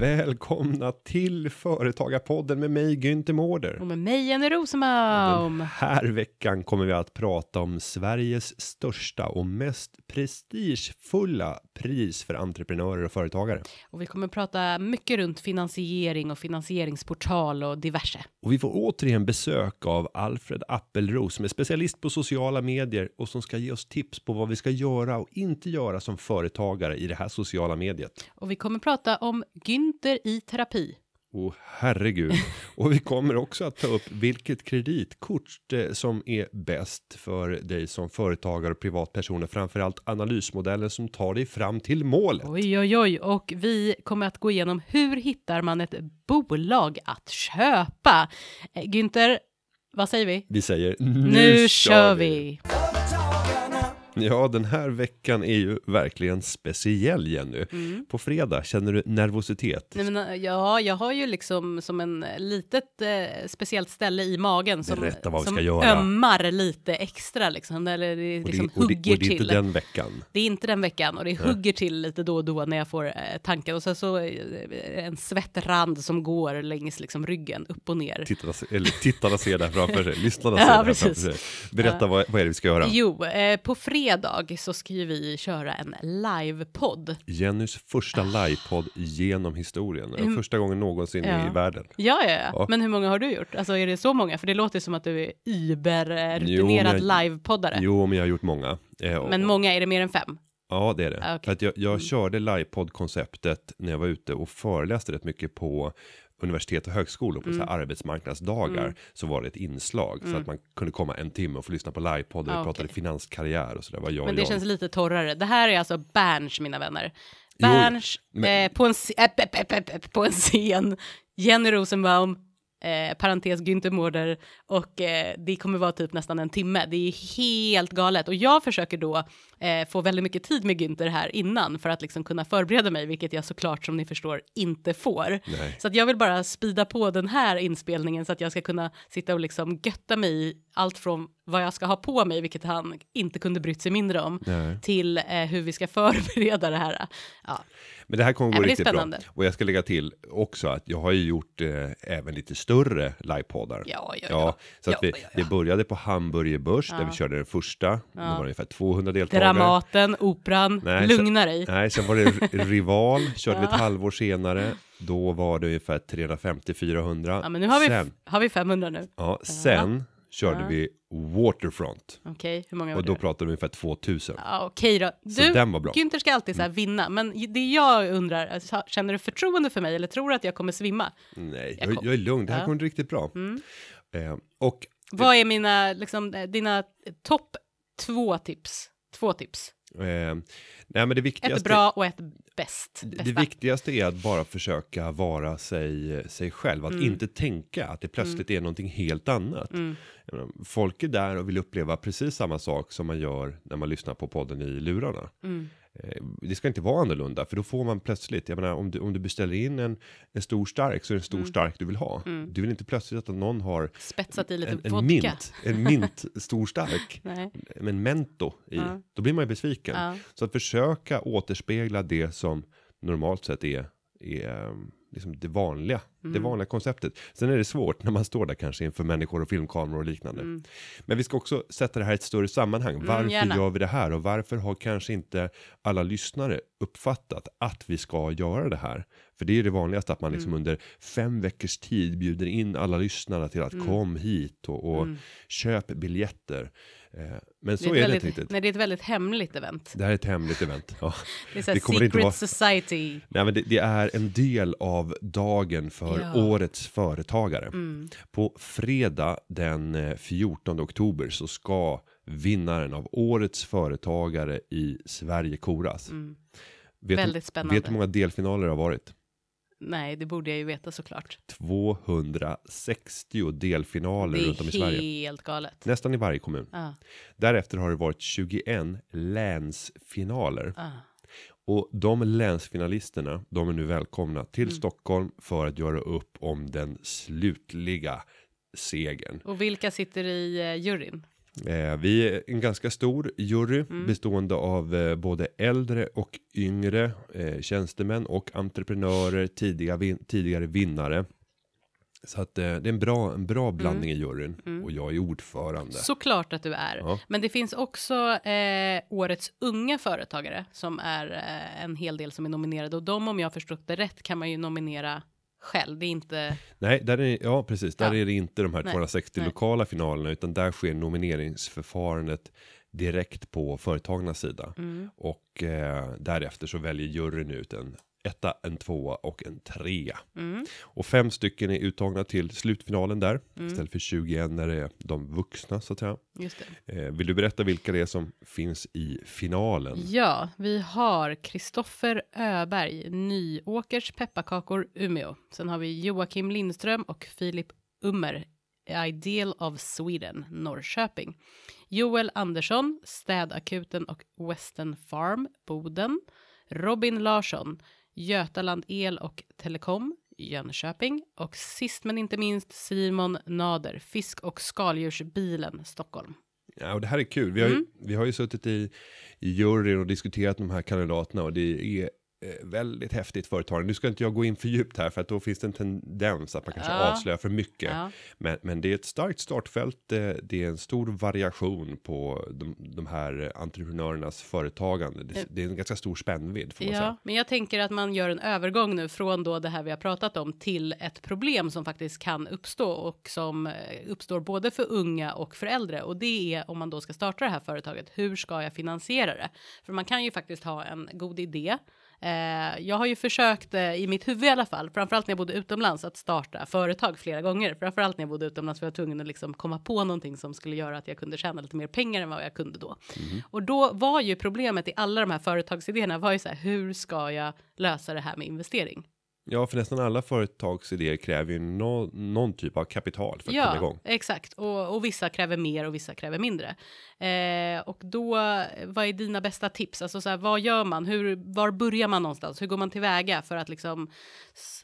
Välkomna till Företagarpodden med mig Günther Mårder. Och med mig Jenny Den Rosenbaum. här veckan kommer vi att prata om Sveriges största och mest prestigefulla pris för entreprenörer och företagare. Och vi kommer prata mycket runt finansiering och finansieringsportal och diverse. Och vi får återigen besök av Alfred Appelros som är specialist på sociala medier och som ska ge oss tips på vad vi ska göra och inte göra som företagare i det här sociala mediet. Och vi kommer prata om Günther i terapi. Åh herregud. Och vi kommer också att ta upp vilket kreditkort eh, som är bäst för dig som företagare och privatpersoner. Framförallt analysmodellen som tar dig fram till målet. Oj, oj, oj. Och vi kommer att gå igenom hur hittar man ett bolag att köpa? Eh, Günther, vad säger vi? Vi säger Nu, kör vi! Företagarna. Ja, den här veckan är ju verkligen speciell Jenny. På fredag känner du nervositet. Nej, men, eh, ja, jag har ju liksom som en litet eh, speciellt ställe i magen som, Berätta vad vi som ska göra. ömmar lite extra liksom, eller det och, liksom det, och, det, hugger och det är till. inte den veckan. Det är inte den veckan och det hugger till lite då och då när jag får eh, tankar och så, så eh, en svettrand som går längs liksom ryggen upp och ner. Tittarna, eller tittarna ser det här framför sig, lyssnarna Ja, ser det här precis. framför sig. Berätta vad, vad är det vi ska göra? Jo, eh, på fredag så ska ju vi köra en livepodd. Jennys första livepodd genom historien. Mm. Första gången någonsin Ja. i världen. Ja, ja, ja, Ja. men hur många har du gjort? Alltså är det så många? För det låter som att du är überrutinerad livepoddare. Jo, men jag har gjort många. Eh, Men många, är det mer än fem? Ja, det är det. Ah, okej. För att jag, jag Mm. körde livepodd-konceptet när jag var ute och föreläste rätt mycket på universitet och högskolor på så Mm. här arbetsmarknadsdagar så var det ett inslag så att man kunde komma en timme och få lyssna på livepodd och Ah, vi pratade okej. finanskarriär och så där var jag Men det jag. känns lite torrare. Det här är alltså Berns, mina vänner. Berns men- eh, på, en, äh, på en scen. Jenny Rosenbaum, eh, parentes Günther Mårder och eh, det kommer vara typ nästan en timme. Det är helt galet och jag försöker då eh, få väldigt mycket tid med Günther här innan för att liksom kunna förbereda mig, vilket jag såklart som ni förstår inte får. Nej. Så att jag vill bara spida på den här inspelningen så att jag ska kunna sitta och liksom götta mig i allt från vad jag ska ha på mig, vilket han inte kunde brytt sig mindre om, Nej. till eh, hur vi ska förbereda det här. Ja, Men det här kommer Ja, gå riktigt bra. spännande. Och jag ska lägga till också att jag har ju gjort eh, även lite större livepoddar. ja, ja. Ja, så att Ja, vi, ja, ja. det började på Hamburger Börs där Ja. vi körde den första. Det var ungefär 200 deltagare. Dramaten, operan, Nej, lugna dig. Nej, sen var det Rival, körde vi ett halvår senare. Då var det ungefär 350-400. Ja, men nu har vi, sen, har vi 500 nu. ja, sen körde vi Waterfront. Okej, hur många var Och då det? pratade vi ungefär 2000. Ja, Okej då. Så Du, den var bra. Günther ska alltid så här vinna, men det jag undrar, alltså, känner du förtroende för mig eller tror du att jag kommer svimma? Nej, Jag jag, jag är lugn. Det här Ja. kommer riktigt bra. Mm. Eh, och Vad är mina, liksom, eh, dina topp två tips? Två tips. eh, nej, men det viktigaste. Ett bra och ett bäst. Det Bästa. viktigaste är att bara försöka vara sig, sig själv, att inte tänka att det plötsligt är någonting helt annat. Mm. Folk är där och vill uppleva precis samma sak som man gör när man lyssnar på podden i lurarna. Mm. Eh, Det ska inte vara annorlunda, för då får man plötsligt, jag menar om du, om du beställer in en, en stor stark så är det en stor stark du vill ha. Du vill inte plötsligt att någon har Spetsat i lite en, en vodka. mint, en mint stor stark, med en mento i. Ja. Då blir man ju besviken. Ja. Så att försöka återspegla det som normalt sett är, är um, liksom det vanliga, Mm. det vanliga konceptet. Sen är det svårt när man står där kanske inför människor och filmkameror och liknande. Men vi ska också sätta det här i ett större sammanhang. Varför Mm. gärna. gör vi det här och varför har kanske inte alla lyssnare uppfattat att vi ska göra det här? För det är det vanligaste att man Mm. liksom under fem veckors tid bjuder in alla lyssnarna till att Mm. kom hit och, och köp biljetter. Eh, Men så det är, är, det ett inte väldigt, riktigt. nej, det är ett väldigt hemligt event. Det här är ett hemligt event. Ja. Det är så Det kommer secret inte vara- society. Nej, men det, det är en del av dagen för Ja. årets företagare. Mm. På fredag den eh, 14 oktober så ska vinnaren av årets företagare i Sverige koras. Mm. Vet, Väldigt spännande. vet du hur många delfinaler det har varit? Nej, det borde jag ju veta såklart. 260 delfinaler Det runt om i är Sverige. helt galet. Nästan i varje kommun. Ja, Därefter har det varit 21 länsfinaler. ja. Och de länsfinalisterna, de är nu välkomna till Mm. Stockholm för att göra upp om den slutliga segern. Och vilka sitter i eh, juryn? Eh, vi är en ganska stor jury Mm. bestående av eh, både äldre och yngre eh, tjänstemän och entreprenörer, tidiga vin tidigare vinnare. Så att eh, det är en bra, en bra blandning i juryn och jag är ordförande. Mm. Såklart att du är. Ja. Men det finns också eh, årets unga företagare som är eh, en hel del som är nominerade och de om jag förstått det rätt kan man ju nominera själv. Det är inte. Nej, där är, ja precis, där Ja. är det inte de här Nej, 260 nej. lokala finalerna utan där sker nomineringsförfarandet direkt på företagarnas sida. Mm. Och eh, därefter så väljer juryn ut en etta, en tvåa och en trea. Mm. Och fem stycken är uttagna till slutfinalen där. Istället för 21 när det är de vuxna så att säga. Just det. Eh, vill du berätta vilka det är som finns i finalen? Ja, vi har Kristoffer Öberg, Nyåkers pepparkakor Umeå. Sen har vi Joakim Lindström och Filip Ummer, Ideal of Sweden, Norrköping. Joel Andersson, Städakuten och Western Farm, Boden. Robin Larsson, Götaland El och Telekom, Jönköping. Och sist men inte minst Simon Nader, Fisk och skaldjursbilen, Stockholm. Ja, och det här är kul. Vi har, ju, Mm. vi har ju suttit i, i juryn och diskuterat de här kandidaterna och det är väldigt häftigt företag. Nu ska inte jag gå in för djupt här för att då finns det en tendens att man kanske Ja. avslöjar för mycket. Ja. Men, men det är ett starkt startfält. eh, Det är en stor variation på de, de här entreprenörernas företagande. Det, det är en ganska stor spännvidd får man Ja, säga. men jag tänker att man gör en övergång nu från då det här vi har pratat om till ett problem som faktiskt kan uppstå och som eh, uppstår både för unga och för äldre och det är om man då ska starta det här företaget. Hur ska jag finansiera det? För man kan ju faktiskt ha en god idé. Eh, jag har ju försökt eh, i mitt huvud i alla fall, framförallt när jag bodde utomlands, att starta företag flera gånger. Framförallt när jag bodde utomlands för jag var tvungen att liksom komma på någonting som skulle göra att jag kunde tjäna lite mer pengar än vad jag kunde då. Och då var ju problemet i alla de här företagsidéerna var ju så här, hur ska jag lösa det här med investering? Ja, för nästan alla företagsidéer kräver ju nå- någon typ av kapital för att komma Ja, igång. exakt. Och, och vissa kräver mer och vissa kräver mindre. Eh, och då, vad är dina bästa tips? Alltså så här, vad gör man? Hur, var börjar man någonstans? Hur går man tillväga för att liksom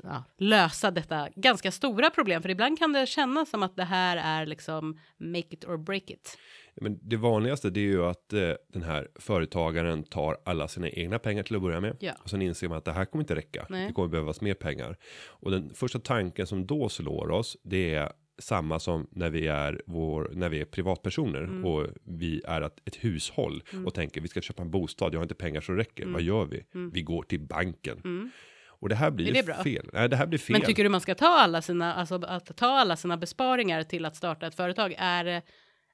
ja, lösa detta ganska stora problem? För ibland kan det kännas som att det här är liksom make it or break it. Men det vanligaste det är ju att eh, den här företagaren tar alla sina egna pengar till att börja med. Ja. Och sen inser man att det här kommer inte räcka. Nej. Det kommer behövas mer pengar. Och den första tanken som då slår oss det är samma som när vi är vår när vi är privatpersoner Mm. och vi är ett, ett hushåll och tänker vi ska köpa en bostad. Jag har inte pengar det räcker. Mm. Vad gör vi? Vi går till banken. Och det här blir det fel. Nej, det här blir fel. Men tycker du man ska ta alla sina, alltså att ta alla sina besparingar till att starta ett företag är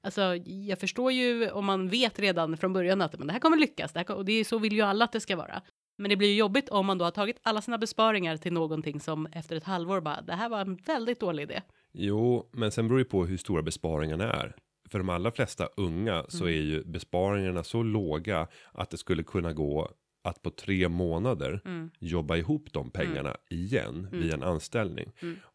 Alltså, jag förstår ju om man vet redan från början att men det här kommer lyckas, det här, och det är så vill ju alla att det ska vara. Men det blir ju jobbigt om man då har tagit alla sina besparingar till någonting som efter ett halvår bara, det här var en väldigt dålig idé. Jo, men sen beror det på hur stora besparingarna är. För de allra flesta unga så Mm. är ju besparingarna så låga att det skulle kunna gå att på tre månader Mm. jobba ihop de pengarna igen via en anställning.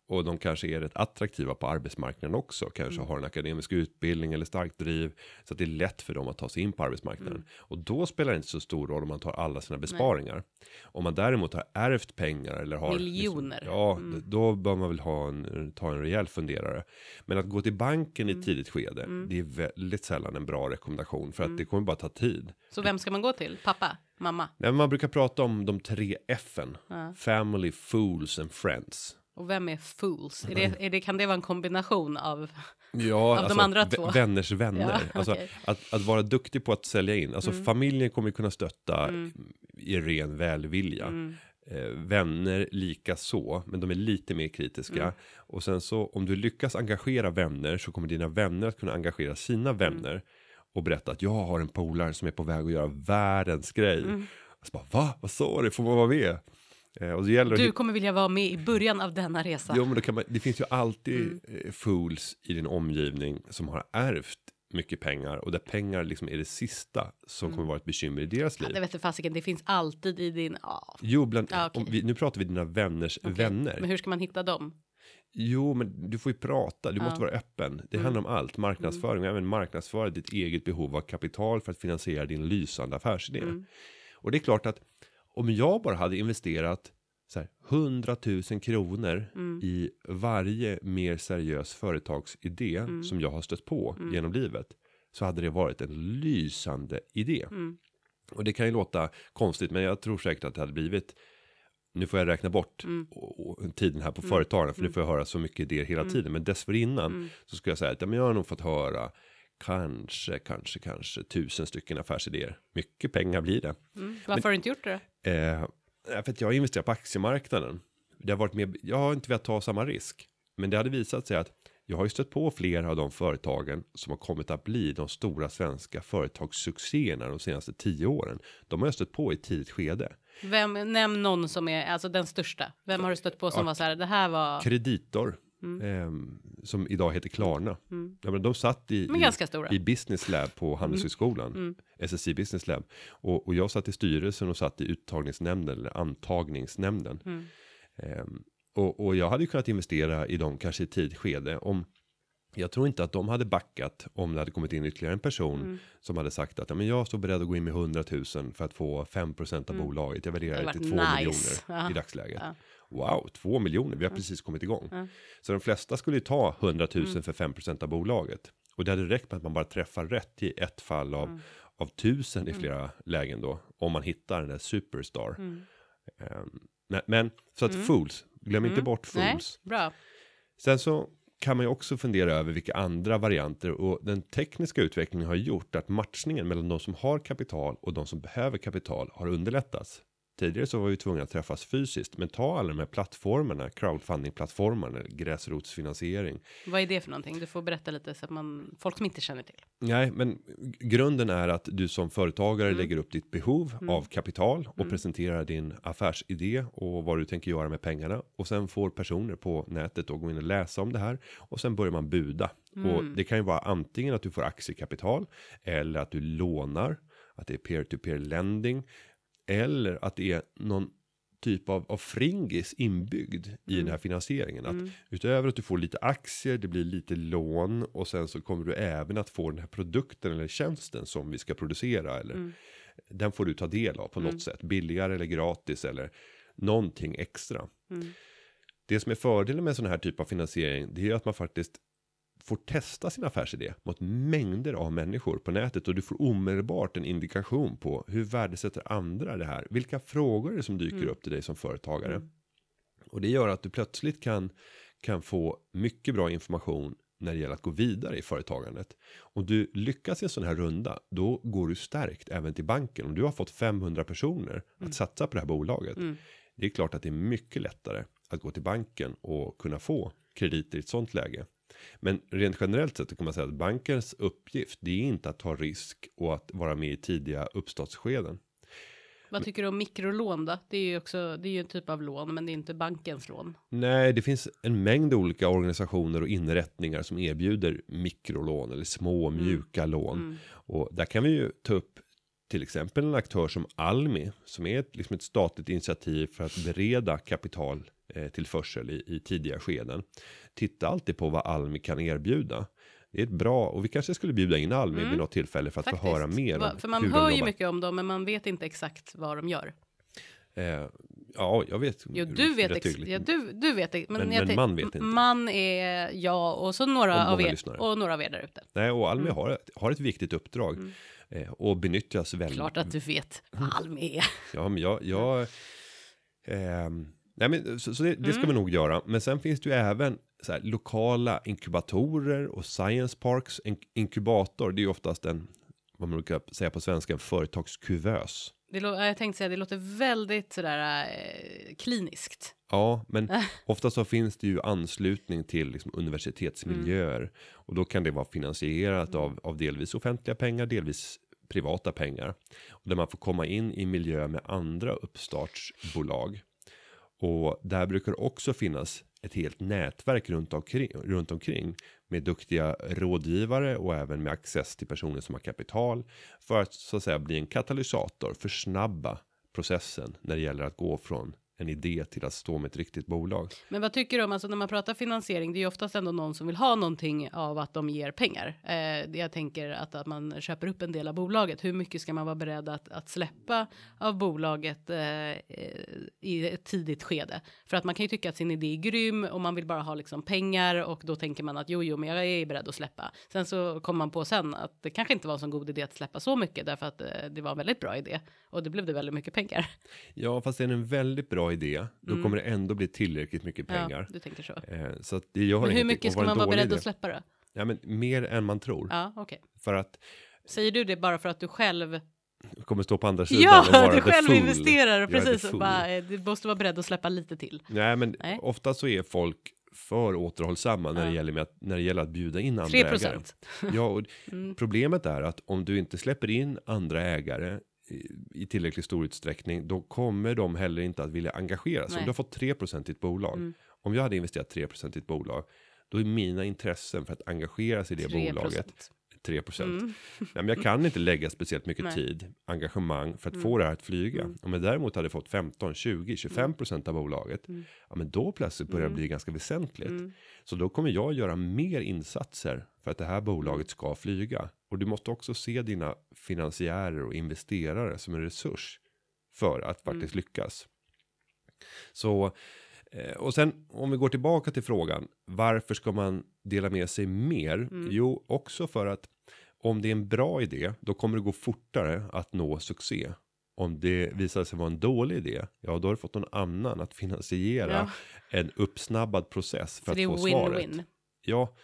Mm. Och de kanske är rätt attraktiva på arbetsmarknaden också. Kanske Mm. har en akademisk utbildning eller starkt driv. Så att det är lätt för dem att ta sig in på arbetsmarknaden. Mm. Och då spelar det inte så stor roll om man tar alla sina besparingar. Om man däremot har ärvt pengar eller har Miljoner. Liksom, ja, Mm. då bör man väl ha en, ta en rejäl funderare. Men att gå till banken Mm. i ett tidigt skede, det är väldigt sällan en bra rekommendation. För att det kommer bara ta tid. Så vem ska man gå till? Pappa? Mamma? Nej, man brukar prata om de tre F'n. Ja. Family, fools and friends. Och vem är fools? Är det, är det, kan det vara en kombination av? Ja, Av de andra två? Vänners vänner. Ja, alltså. Mm. att, att vara duktig på att sälja in. Alltså familjen kommer kunna stötta i ren välvilja. Mm. Eh, vänner lika så, men de är lite mer kritiska. Mm. Och sen så om du lyckas engagera vänner så kommer dina vänner att kunna engagera sina Mm. vänner. Och berätta att jag har en polare som är på väg att göra världens grej. Mm. Och så bara, va? Vad sa du? Får man vara med? Eh, gäller Du kommer vilja vara med i början av denna resa. Jo, men man, det finns ju alltid Mm. eh, fools i din omgivning som har ärvt mycket pengar och där pengar liksom är det sista som kommer vara ett bekymmer i deras liv. Mm. Ja, det vet du fasiken, det finns alltid i din... Ja. Jo, bland, okej. om vi, nu pratar vi dina vänners okej. vänner. Men hur ska man hitta dem? Jo, men du får ju prata, du Ja. måste vara öppen. Det handlar om allt, marknadsföring, och även marknadsföra ditt eget behov av kapital för att finansiera din lysande affärsidé. Mm. Och det är klart att om jag bara hade investerat så här 100 000 kronor Mm. i varje mer seriös företagsidé Mm. som jag har stött på genom livet så hade det varit en lysande idé. Mm. Och det kan ju låta konstigt, men jag tror säkert att det hade blivit. Nu får jag räkna bort Mm. tiden här på företagen, för nu får jag höra så mycket idéer hela tiden. Men dessförinnan Mm. så ska jag säga att ja, men jag har nog fått höra kanske, kanske, kanske tusen stycken affärsidéer. Mycket pengar blir det. Mm. Varför har du inte gjort det? Eh, för att jag har investerat på aktiemarknaden. Det har varit med, jag har inte velat ta samma risk. Men det hade visat sig att jag har ju stött på flera av de företagen som har kommit att bli de stora svenska företagssuccéerna de senaste tio åren. De har jag stött på i tidigt skede. Vem, nämn någon som är, alltså den största. Vem har du stött på som Ja, var så här, det här var, Kreditor. Eh, som idag heter Klarna. Ja, men de satt i, i, i Business Lab på Handelshögskolan. SSI Business Lab. Och, och jag satt i styrelsen och satt i uttagningsnämnden eller antagningsnämnden. Mm. Ehm, och, och jag hade ju kunnat investera i dem kanske i tidigt skede om jag tror inte att de hade backat om det hade kommit in ytterligare en person Mm. som hade sagt att ja, men jag står beredd att gå in med 100 000 för att få 5% av bolaget. Jag värderar Mm. Det till 2 varit miljoner nice. Ja. i dagsläget. Ja. Wow, 2 miljoner, vi har precis kommit igång. Ja. Så de flesta skulle ju ta 100 000 Mm. för 5% av bolaget. Och det hade räckt med att man bara träffar rätt i ett fall av, Mm. av tusen i flera lägen då. Om man hittar den där superstar. Mm. Ehm, men, så att fools, glöm inte bort Nej, fools. bra. Sen så kan man ju också fundera över vilka andra varianter och den tekniska utvecklingen har gjort att matchningen mellan de som har kapital och de som behöver kapital har underlättats. Tidigare så var vi tvungna att träffas fysiskt, men ta alla de här plattformarna, crowdfunding-plattformarna, gräsrotsfinansiering. Vad är det för någonting? Du får berätta lite så att man, folk som inte känner till. Nej, men grunden är att du som företagare lägger upp ditt behov av kapital och presenterar din affärsidé och vad du tänker göra med pengarna. Och sen får personer på nätet då gå in och läsa om det här och sen börjar man buda. Och det kan ju vara antingen att du får aktiekapital eller att du lånar, att det är peer-to-peer lending eller att det är någon typ av, av fringis inbyggd i den här finansieringen. Att utöver att du får lite aktier, det blir lite lån och sen så kommer du även att få den här produkten eller tjänsten som vi ska producera. Eller Den får du ta del av på något sätt, billigare eller gratis eller någonting extra. Det som är fördelen med sån här typ av finansiering, det är att man faktiskt får testa sin affärsidé mot mängder av människor på nätet och du får omedelbart en indikation på hur värdesätter andra det här. Vilka frågor är det som dyker upp till dig som företagare? Och det gör att du plötsligt kan kan få mycket bra information när det gäller att gå vidare i företagandet. Om du lyckas i en sån här runda, då går du stärkt även till banken. Om du har fått 500 personer att satsa på det här bolaget. Mm. Det är klart att det är mycket lättare att gå till banken och kunna få krediter i ett sånt läge. Men rent generellt sett kan man säga att bankens uppgift det är inte att ta risk och att vara med i tidiga uppstartsskeden. Vad tycker du om mikrolån då? Det är ju också, det är ju en typ av lån, men det är inte bankens lån. Nej, det finns en mängd olika organisationer och inrättningar som erbjuder mikrolån eller små mjuka lån. Mm. Och där kan vi ju ta upp till exempel en aktör som Almi som är ett, liksom ett statligt initiativ för att bereda kapital tillförsel i, i tidiga skeden. Titta alltid på vad Almi kan erbjuda. Det är ett bra och vi kanske skulle bjuda in Almi vid något tillfälle för att få höra mer Va- För man hur hör ju mycket om dem, men man vet inte exakt vad de gör. Eh, ja, jag vet. Jo, du vet, ja, du, du vet. Men, Men- jag men man vet inte. Man är jag och så några Och av er lyssnare. och några av er där ute. Nej, och Mm. Almi har, ett, har ett viktigt uppdrag eh, och benyttjas väldigt. Klart att du vet Mm. vad Almi är. Ja, men jag, jag ehm, nej, men så, så det, det ska Mm. vi nog göra. Men sen finns det ju även så här, lokala inkubatorer och science parks. En inkubator, det är ju oftast en vad man brukar säga på svenska, en företagskuvös. Det jag tänkte säga, det låter väldigt sådär eh, kliniskt. Ja, men ofta så finns det ju anslutning till liksom universitetsmiljöer och då kan det vara finansierat av, av delvis offentliga pengar, delvis privata pengar och där man får komma in i miljö med andra uppstartsbolag. Och där brukar det också finnas ett helt nätverk runt omkring, runt omkring med duktiga rådgivare och även med access till personer som har kapital för att så att säga bli en katalysator, försnabba processen när det gäller att gå från en idé till att stå med ett riktigt bolag. Men vad tycker du om, alltså när man pratar finansiering, det är ju oftast ändå någon som vill ha någonting av att de ger pengar. Eh, jag tänker att, att man köper upp en del av bolaget. Hur mycket ska man vara beredd att, att släppa av bolaget eh, i ett tidigt skede? För att man kan ju tycka att sin idé är grym och man vill bara ha liksom pengar och då tänker man att jo, jo, men jag är beredd att släppa. Sen så kommer man på sen att det kanske inte var en så god idé att släppa så mycket därför att eh, det var en väldigt bra idé och det blev det väldigt mycket pengar. Ja, fast det är en väldigt bra idé, då Mm. kommer det ändå bli tillräckligt mycket Ja, pengar. du tänker så. Eh, så att det gör Men hur mycket ska det man vara beredd idé? att släppa då? Ja, men mer än man tror. Ja, okej. För att Säger du det bara för att du själv kommer stå på andra sidan Ja, och vara du själv fool. investerar precis och bara, eh, du måste vara beredd att släppa lite till. Nej, men Nej. ofta så är folk för återhållsamma när, det Ja. gäller med att, när det gäller att bjuda in andra 3 ägare. procent. Ja, och Mm. problemet är att om du inte släpper in andra ägare i, tillräckligt stor utsträckning, då kommer de heller inte att vilja engagera sig. Om du har fått 3% i ett bolag, Mm. om jag hade investerat 3% i ett bolag, då är mina intressen för att engagera sig i det 3 bolaget 3%. Mm. Nej, men jag kan inte lägga speciellt mycket Nej. tid, engagemang för att Mm. få det här att flyga. Mm. Om jag däremot hade fått 15, 20, 25 procent av bolaget, Mm. ja men då plötsligt börjar det Mm. bli ganska väsentligt. Mm. Så då kommer jag göra mer insatser för att det här bolaget ska flyga. Och du måste också se dina finansiärer och investerare som en resurs för att faktiskt lyckas. Så och sen om vi går tillbaka till frågan. Varför ska man dela med sig mer? Jo, också för att om det är en bra idé, då kommer det gå fortare att nå succé. Om det visar sig vara en dålig idé, ja då har du fått någon annan att finansiera Ja. en uppsnabbad process för Så att det är få svaret. Ja,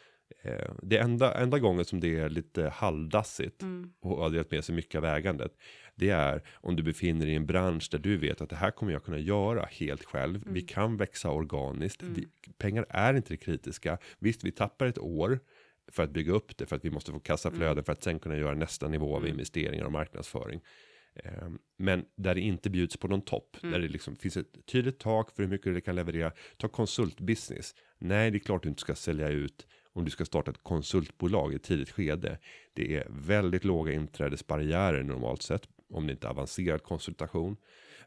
eh, det enda, enda gången som det är lite halvdassigt Mm. och har delat med sig mycket av ägandet. Det är om du befinner dig i en bransch där du vet att det här kommer jag kunna göra helt själv. Vi kan växa organiskt. Mm. Vi, pengar är inte det kritiska. Visst, vi tappar ett år för att bygga upp det för att vi måste få kassaflöde Mm. för att sen kunna göra nästa nivå av investeringar och marknadsföring. Eh, Men där det inte bjuds på någon topp, Mm. där det liksom finns ett tydligt tak för hur mycket det kan leverera. Ta konsultbusiness. Nej, det är klart du inte ska sälja ut om du ska starta ett konsultbolag i ett tidigt skede. Det är väldigt låga inträdesbarriärer normalt sett om det inte är avancerad konsultation.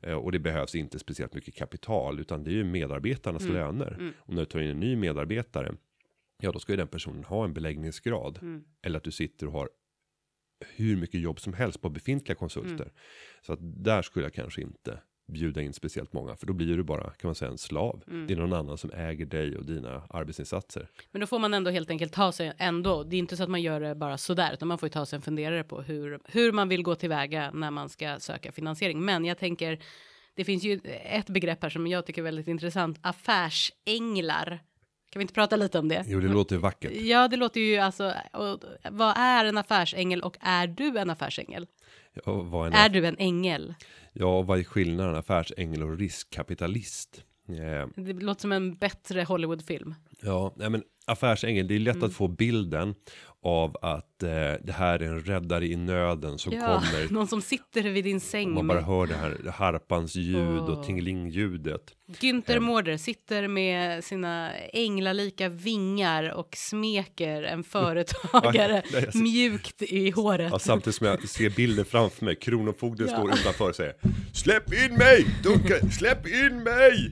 Eh, Och det behövs inte speciellt mycket kapital utan det är ju medarbetarnas Mm. löner. Och när du tar in en ny medarbetare, ja då ska ju den personen ha en beläggningsgrad. Mm. Eller att du sitter och har hur mycket jobb som helst på befintliga konsulter. Mm. Så att där skulle jag kanske inte bjuda in speciellt många. För då blir du bara, kan man säga, en slav. Mm. Det är någon annan som äger dig och dina arbetsinsatser. Men då får man ändå helt enkelt ta sig ändå. Det är inte så att man gör det bara sådär, utan man får ju ta sig en funderare på hur, hur man vill gå tillväga när man ska söka finansiering. Men jag tänker, det finns ju ett begrepp här som jag tycker är väldigt intressant, affärsänglar. Kan vi inte prata lite om det? Jo, det låter vackert. Ja, det låter ju alltså, och, vad är en affärsängel och är du en affärsängel? En, Är du en ängel? ja, vad är skillnaden affärsängel och riskkapitalist? Eh, Det låter som en bättre Hollywoodfilm. Ja, nej men affärsängel, det är lätt Mm. att få bilden av att eh, det här är en räddare i nöden som Ja, kommer. någon som sitter vid din säng. Man bara hör det här harpans ljud Åh. och tingeling-ljudet. Günther Mårder sitter med sina änglalika vingar och smeker en företagare mjukt i håret. Ja, samtidigt som jag ser bilden framför mig. Kronofogden Ja. står utanför och säger Släpp in mig! Dunka, släpp in mig!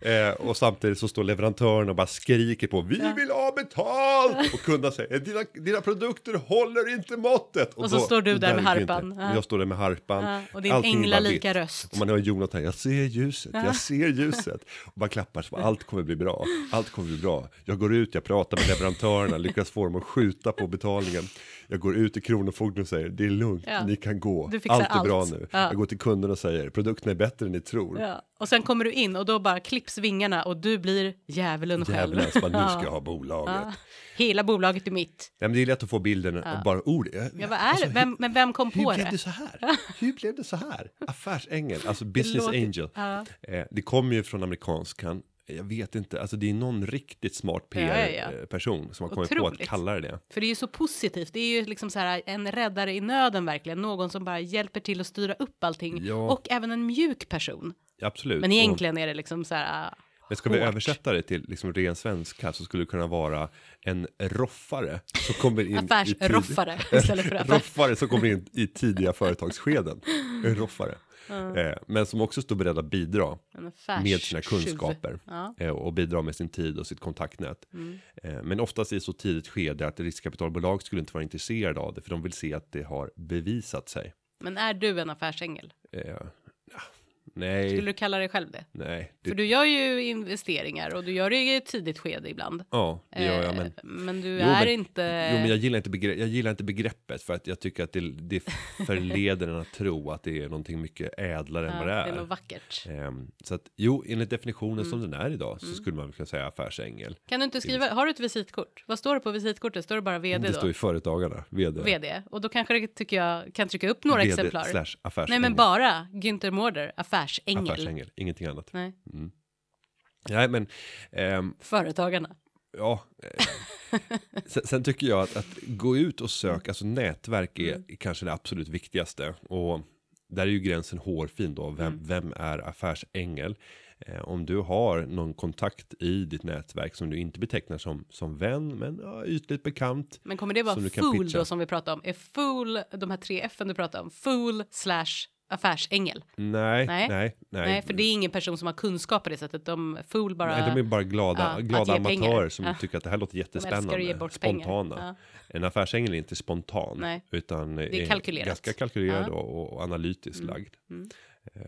Eh, och samtidigt så står leverantören och bara skriker på Vi vill ha betalt! Och kunderna säger dina, dina produkter håller inte måttet! Och så står du där med harpan. Ja. Jag står där med harpan. Ja, och din änglalika röst. Och man hör Jonathan, jag ser ljuset, jag ser ljuset. Och bara klappar så bara, allt kommer bli bra, allt kommer bli bra. Jag går ut, jag pratar med leverantörerna, lyckas få dem att skjuta på betalningen. Jag går ut till Kronofogden och säger, det är lugnt, Ja. ni kan gå, allt är bra allt. nu. Ja. Jag går till kunden och säger, produkten är bättre än ni tror. Ja. Och sen kommer du in och då bara klipps vingarna och du blir djävulen själv. Djävulen, bara, nu ska Ja. jag ha bolaget. Ja. Hela bolaget är mitt. Nej, men det är lätt att få bilden och bara ord. Ja, vad är det? Vem, men vem kom Hur på blev det? det så här? Hur blev det så här? Affärsängel, alltså business angel. Ja. Eh, det kommer ju från amerikanskan. Jag vet inte, alltså det är någon riktigt smart Ja, ja, ja. PR-person som har kommit på att Otroligt. kalla det det. För det är ju så positivt. Det är ju liksom så här en räddare i nöden verkligen. Någon som bara hjälper till att styra upp allting. Ja. Och även en mjuk person. Absolut. Men egentligen är det liksom så här. ah, Men ska vi hårt. översätta det till liksom ren svenska så skulle det kunna vara en roffare som kommer in Affärsroffare istället för affärs... roffare som kommer in i tidiga företagsskeden. En roffare. Eh, men som också står beredda att bidra med sina kunskaper Ja. eh, och bidra med sin tid och sitt kontaktnät. Eh, men oftast i så tidigt skede att riskkapitalbolag skulle inte vara intresserade av det för de vill se att det har bevisat sig. Men är du en affärsängel? Nej, Skulle du kalla dig själv det? nej. För Det, du gör ju investeringar och du gör det i ett tidigt skede ibland. ja, det gör jag. Men, Eh, men du Jo, är men- inte... Jo, men jag gillar, inte jag gillar inte begreppet för att jag tycker att det, det förleder en att tro att det är någonting mycket ädlare än ja, vad det det är. är något vackert. Ehm, så att jo, enligt definitionen som Mm. den är idag så skulle man kunna säga affärsängel. Kan du inte skriva, har du ett visitkort? Vad står det på visitkortet? Står det bara vd Det då? står ju företagarna, vd. vd. Och då kanske det tycker jag kan trycka upp några VD exemplar. slash Nej affärsängel. men bara Günther Mårder, affärsängel. Affärsängel, ingenting annat. Nej, Nej men, ehm, företagarna. ja. eh, sen, sen tycker jag att, att gå ut och söka, alltså nätverk är Mm. kanske det absolut viktigaste. Och där är ju gränsen hårfin då, vem, Mm. vem är affärsängel? Eh, om du har någon kontakt i ditt nätverk som du inte betecknar som, som vän, men ja, ytligt bekant. Men kommer det vara fool då som vi pratade om? Är fool, de här tre F du pratade om, fool slash affärsängel? Nej, Nej. nej, nej. För det är ingen person som har kunskap på det sättet. De fool bara... Nej, de är bara glada, Ja, glada amatörer som Ja. tycker att det här låter jättespännande. Spontana. pengar. En affärsängel är inte spontan. Nej. Utan är kalkylerat. ganska kalkylerad Ja. och, och analytiskt lagd. mm. Eh,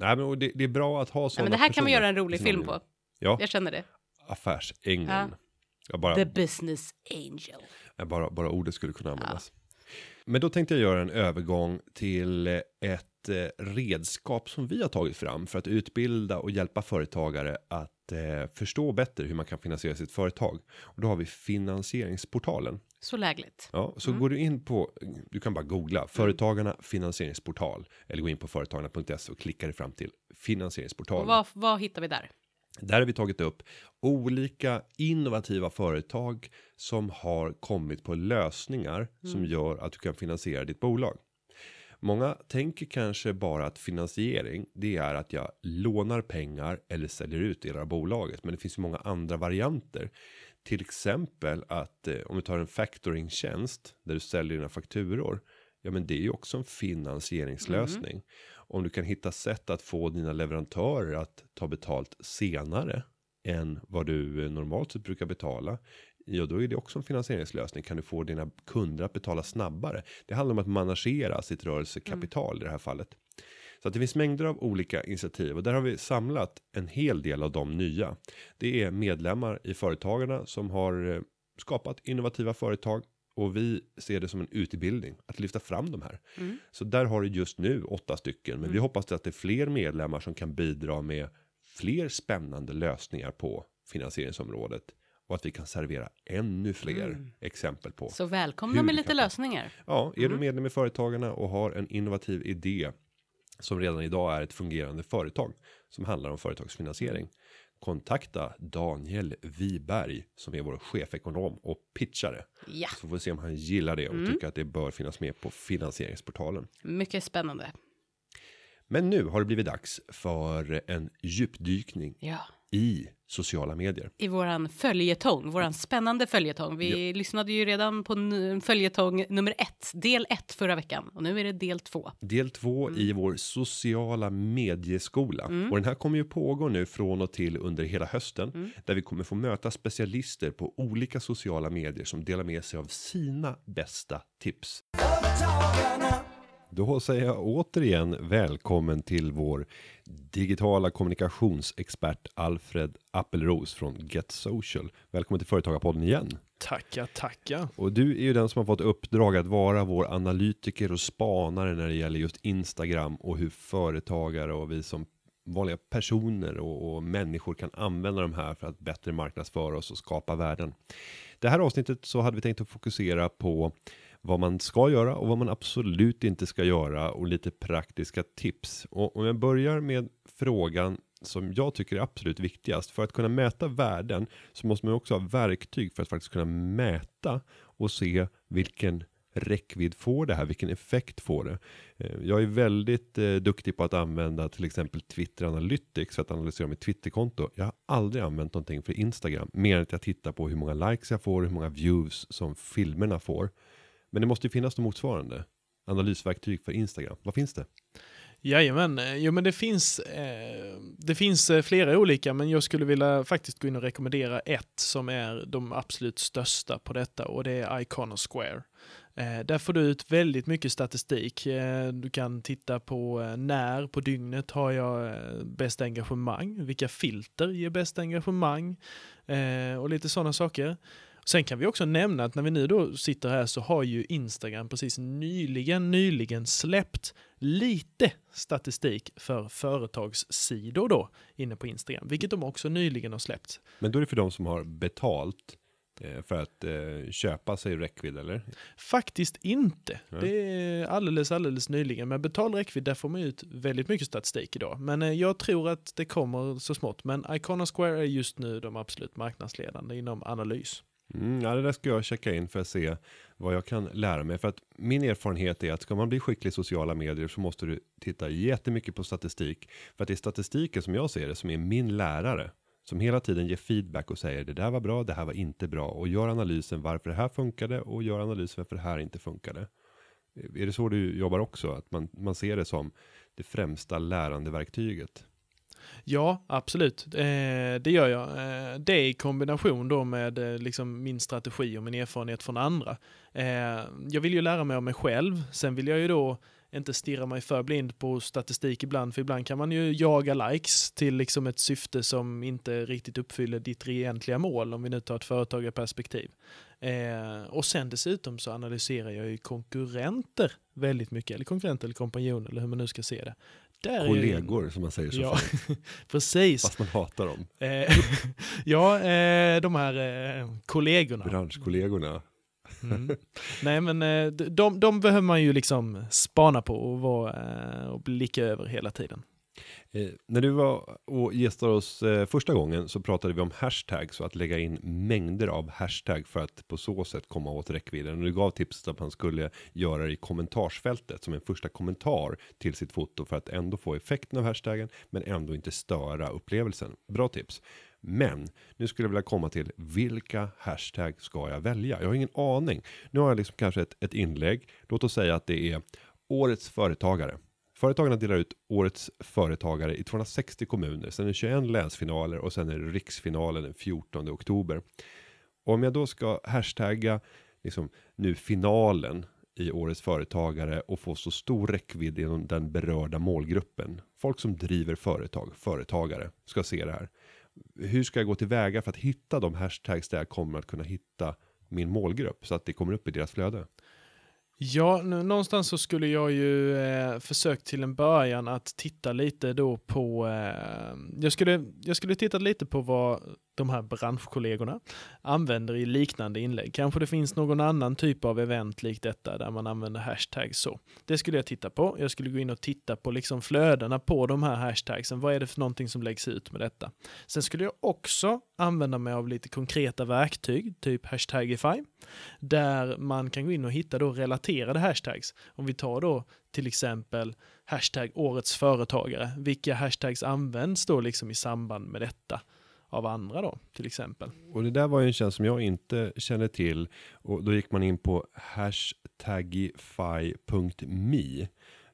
nej, men det, det är bra att ha Ja, sådana men det här kan personer göra en rolig film på. Ja, Jag känner det. affärsängeln. Ja. Ja, bara, The business angel. ja, bara, bara ordet skulle kunna användas. Men då tänkte jag göra en övergång till eh, ett eh, redskap som vi har tagit fram för att utbilda och hjälpa företagare att eh, förstå bättre hur man kan finansiera sitt företag. Och då har vi finansieringsportalen. Så lägligt. Ja, så går du in på, du kan bara googla företagarna finansieringsportal eller gå in på företagarna.se och klicka dig fram till finansieringsportalen. Vad, vad hittar vi där? Där har vi tagit upp olika innovativa företag som har kommit på lösningar som gör att du kan finansiera ditt bolag. Många tänker kanske bara att finansiering, det är att jag lånar pengar eller säljer ut delar av bolaget. Men det finns ju många andra varianter. Till exempel att eh, om du tar en factoringtjänst där du säljer dina fakturor. Ja, men det är ju också en finansieringslösning. Om du kan hitta sätt att få dina leverantörer att ta betalt senare än vad du eh, normalt sett brukar betala. Ja, då är det också en finansieringslösning. Kan du få dina kunder att betala snabbare? Det handlar om att managera sitt rörelsekapital i det här fallet. Så att det finns mängder av olika initiativ och där har vi samlat en hel del av de nya. Det är medlemmar i företagarna som har eh, skapat innovativa företag och vi ser det som en utbildning att lyfta fram de här. Så där har du just nu åtta stycken, men vi hoppas att det är fler medlemmar som kan bidra med fler spännande lösningar på finansieringsområdet och att vi kan servera ännu fler exempel på. Så välkomna med lite lösningar. Ja, är du medlem i Företagarna och har en innovativ idé som redan idag är ett fungerande företag som handlar om företagsfinansiering. Kontakta Daniel Wiberg som är vår chefekonom och pitchare. Ja, Så får vi se om han gillar det och tycker att det bör finnas med på finansieringsportalen. mycket spännande. Men nu har det blivit dags för en djupdykning Ja. i sociala medier. I våran följetong, våran spännande följetong. Vi lyssnade ju redan på följetong nummer ett, del ett förra veckan. Och nu är det del två. Del två i vår sociala medieskola. Och den här kommer ju pågå nu från och till under hela hösten. Där vi kommer få möta specialister på olika sociala medier som delar med sig av sina bästa tips. Företagarna. Då säger jag återigen välkommen till vår digitala kommunikationsexpert Alfred Appelros från Get Social. Välkommen till Företagarpodden igen. Tacka, tacka. Och du är ju den som har fått uppdrag att vara vår analytiker och spanare när det gäller just Instagram och hur företagare och vi som vanliga personer och, och människor kan använda de här för att bättre marknadsföra oss och skapa värden. Det här avsnittet så hade vi tänkt att fokusera på vad man ska göra och vad man absolut inte ska göra och lite praktiska tips. Och om jag börjar med frågan som jag tycker är absolut viktigast. För att kunna mäta värden så måste man också ha verktyg för att faktiskt kunna mäta och se vilken räckvidd får det här, vilken effekt får det. Eh, jag är väldigt eh, duktig på att använda till exempel Twitter Analytics för att analysera mitt Twitterkonto. Jag har aldrig använt någonting för Instagram, mer än att jag tittar på hur många likes jag får, hur många views som filmerna får. Men det måste ju finnas något motsvarande analysverktyg för Instagram. Vad finns det? Jajamän, eh, jo men det finns, eh, det finns eh, flera olika men jag skulle vilja faktiskt gå in och rekommendera ett som är de absolut största på detta och det är Iconosquare. Eh, där får du ut väldigt mycket statistik. Eh, du kan titta på eh, när på dygnet har jag eh, bäst engagemang, vilka filter ger bäst engagemang eh, och lite sådana saker. Sen kan vi också nämna att när vi nu då sitter här så har ju Instagram precis nyligen, nyligen släppt lite statistik för företagssidor då inne på Instagram, vilket de också nyligen har släppt. Men då är det för de som har betalt eh, för att eh, köpa sig räckvidd eller? Faktiskt inte. Nej. Det är alldeles, alldeles nyligen. Men betald räckvidd, där får man ut väldigt mycket statistik idag. Men eh, jag tror att det kommer så smått. Men Iconosquare är just nu de absolut marknadsledande inom analys. Mm, ja, det där ska jag checka in för att se vad jag kan lära mig. För att min erfarenhet är att ska man bli skicklig i sociala medier så måste du titta jättemycket på statistik. För att det är statistiken som jag ser det som är min lärare. Som hela tiden ger feedback och säger det där var bra, det här var inte bra. Och gör analysen varför det här funkade och gör analysen varför det här inte funkade. Är det så du jobbar också? Att man, man ser det som det främsta lärandeverktyget? Ja, absolut. Eh, det gör jag. Eh, det i kombination då med eh, liksom min strategi och min erfarenhet från andra. Eh, jag vill ju lära mig av mig själv. Sen vill jag ju då inte stirra mig för blind på statistik ibland, för ibland kan man ju jaga likes till liksom ett syfte som inte riktigt uppfyller ditt egentliga mål, om vi nu tar ett företagarperspektiv. Eh, och sen dessutom så analyserar jag ju konkurrenter väldigt mycket, eller konkurrenter eller kompanjoner, eller hur man nu ska se det. Där är jag ju- Kollegor som man säger så Ja, precis. Fast man hatar dem. Eh, ja, eh, de här eh, kollegorna. Branschkollegorna. Mm. Nej, men de- de, behöver man ju liksom spana på och, vara, och blicka över hela tiden. Eh, när du var och gästade oss eh, första gången så pratade vi om hashtags och att lägga in mängder av hashtag för att på så sätt komma åt räckvidden. Och du gav tipset att man skulle göra det i kommentarsfältet som en första kommentar till sitt foto för att ändå få effekten av hashtaggen men ändå inte störa upplevelsen. Bra tips. Men nu skulle jag vilja komma till vilka hashtag ska jag välja? Jag har ingen aning. Nu har jag liksom kanske ett, ett inlägg. Låt oss säga att det är årets företagare. Företagarna delar ut årets företagare i 260 kommuner. Sen är det 21 länsfinaler och sen är det riksfinalen den 14 oktober. Och om jag då ska hashtagga liksom nu finalen i årets företagare och få så stor räckvidd inom den berörda målgruppen. Folk som driver företag, företagare ska se det här. Hur ska jag gå tillväga för att hitta de hashtags där jag kommer att kunna hitta min målgrupp så att det kommer upp i deras flöde? Ja, nu, någonstans så skulle jag ju eh, försökt till en början att titta lite då på, eh, jag, skulle, jag skulle titta lite på vad de här branschkollegorna använder i liknande inlägg. Kanske det finns någon annan typ av event likt detta där man använder hashtags så. Det skulle jag titta på. Jag skulle gå in och titta på liksom flödena på de här hashtagsen. Vad är det för någonting som läggs ut med detta? Sen skulle jag också använda mig av lite konkreta verktyg, typ hashtagify, där man kan gå in och hitta då relaterade hashtags. Om vi tar då till exempel hashtag årets företagare. Vilka hashtags används då liksom i samband med detta av andra då till exempel? Och det där var ju en tjänst som jag inte kände till. Och då gick man in på hashtagify.me.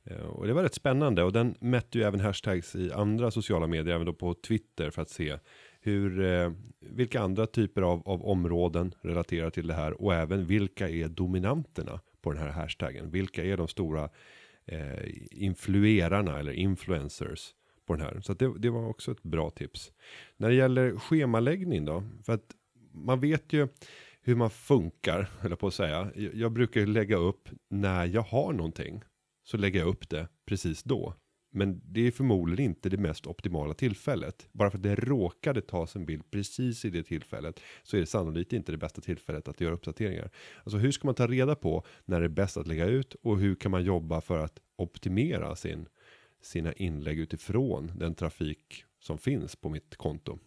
Eh, och det var rätt spännande och den mätte ju även hashtags i andra sociala medier, även då på Twitter för att se hur, eh, vilka andra typer av, av områden relaterar till det här och även vilka är dominanterna på den här hashtaggen. Vilka är de stora eh, influerarna eller influencers på den här. Så att det, det var också ett bra tips. När det gäller schemaläggning då, för att man vet ju hur man funkar, eller på att säga. Jag, jag brukar ju lägga upp när jag har någonting, så lägger jag upp det precis då. Men det är förmodligen inte det mest optimala tillfället. Bara för att det råkade tas en bild precis i det tillfället så är det sannolikt inte det bästa tillfället att göra uppdateringar. Alltså hur ska man ta reda på när det är bäst att lägga ut och hur kan man jobba för att optimera sin, sina inlägg utifrån den trafik som finns på mitt konto.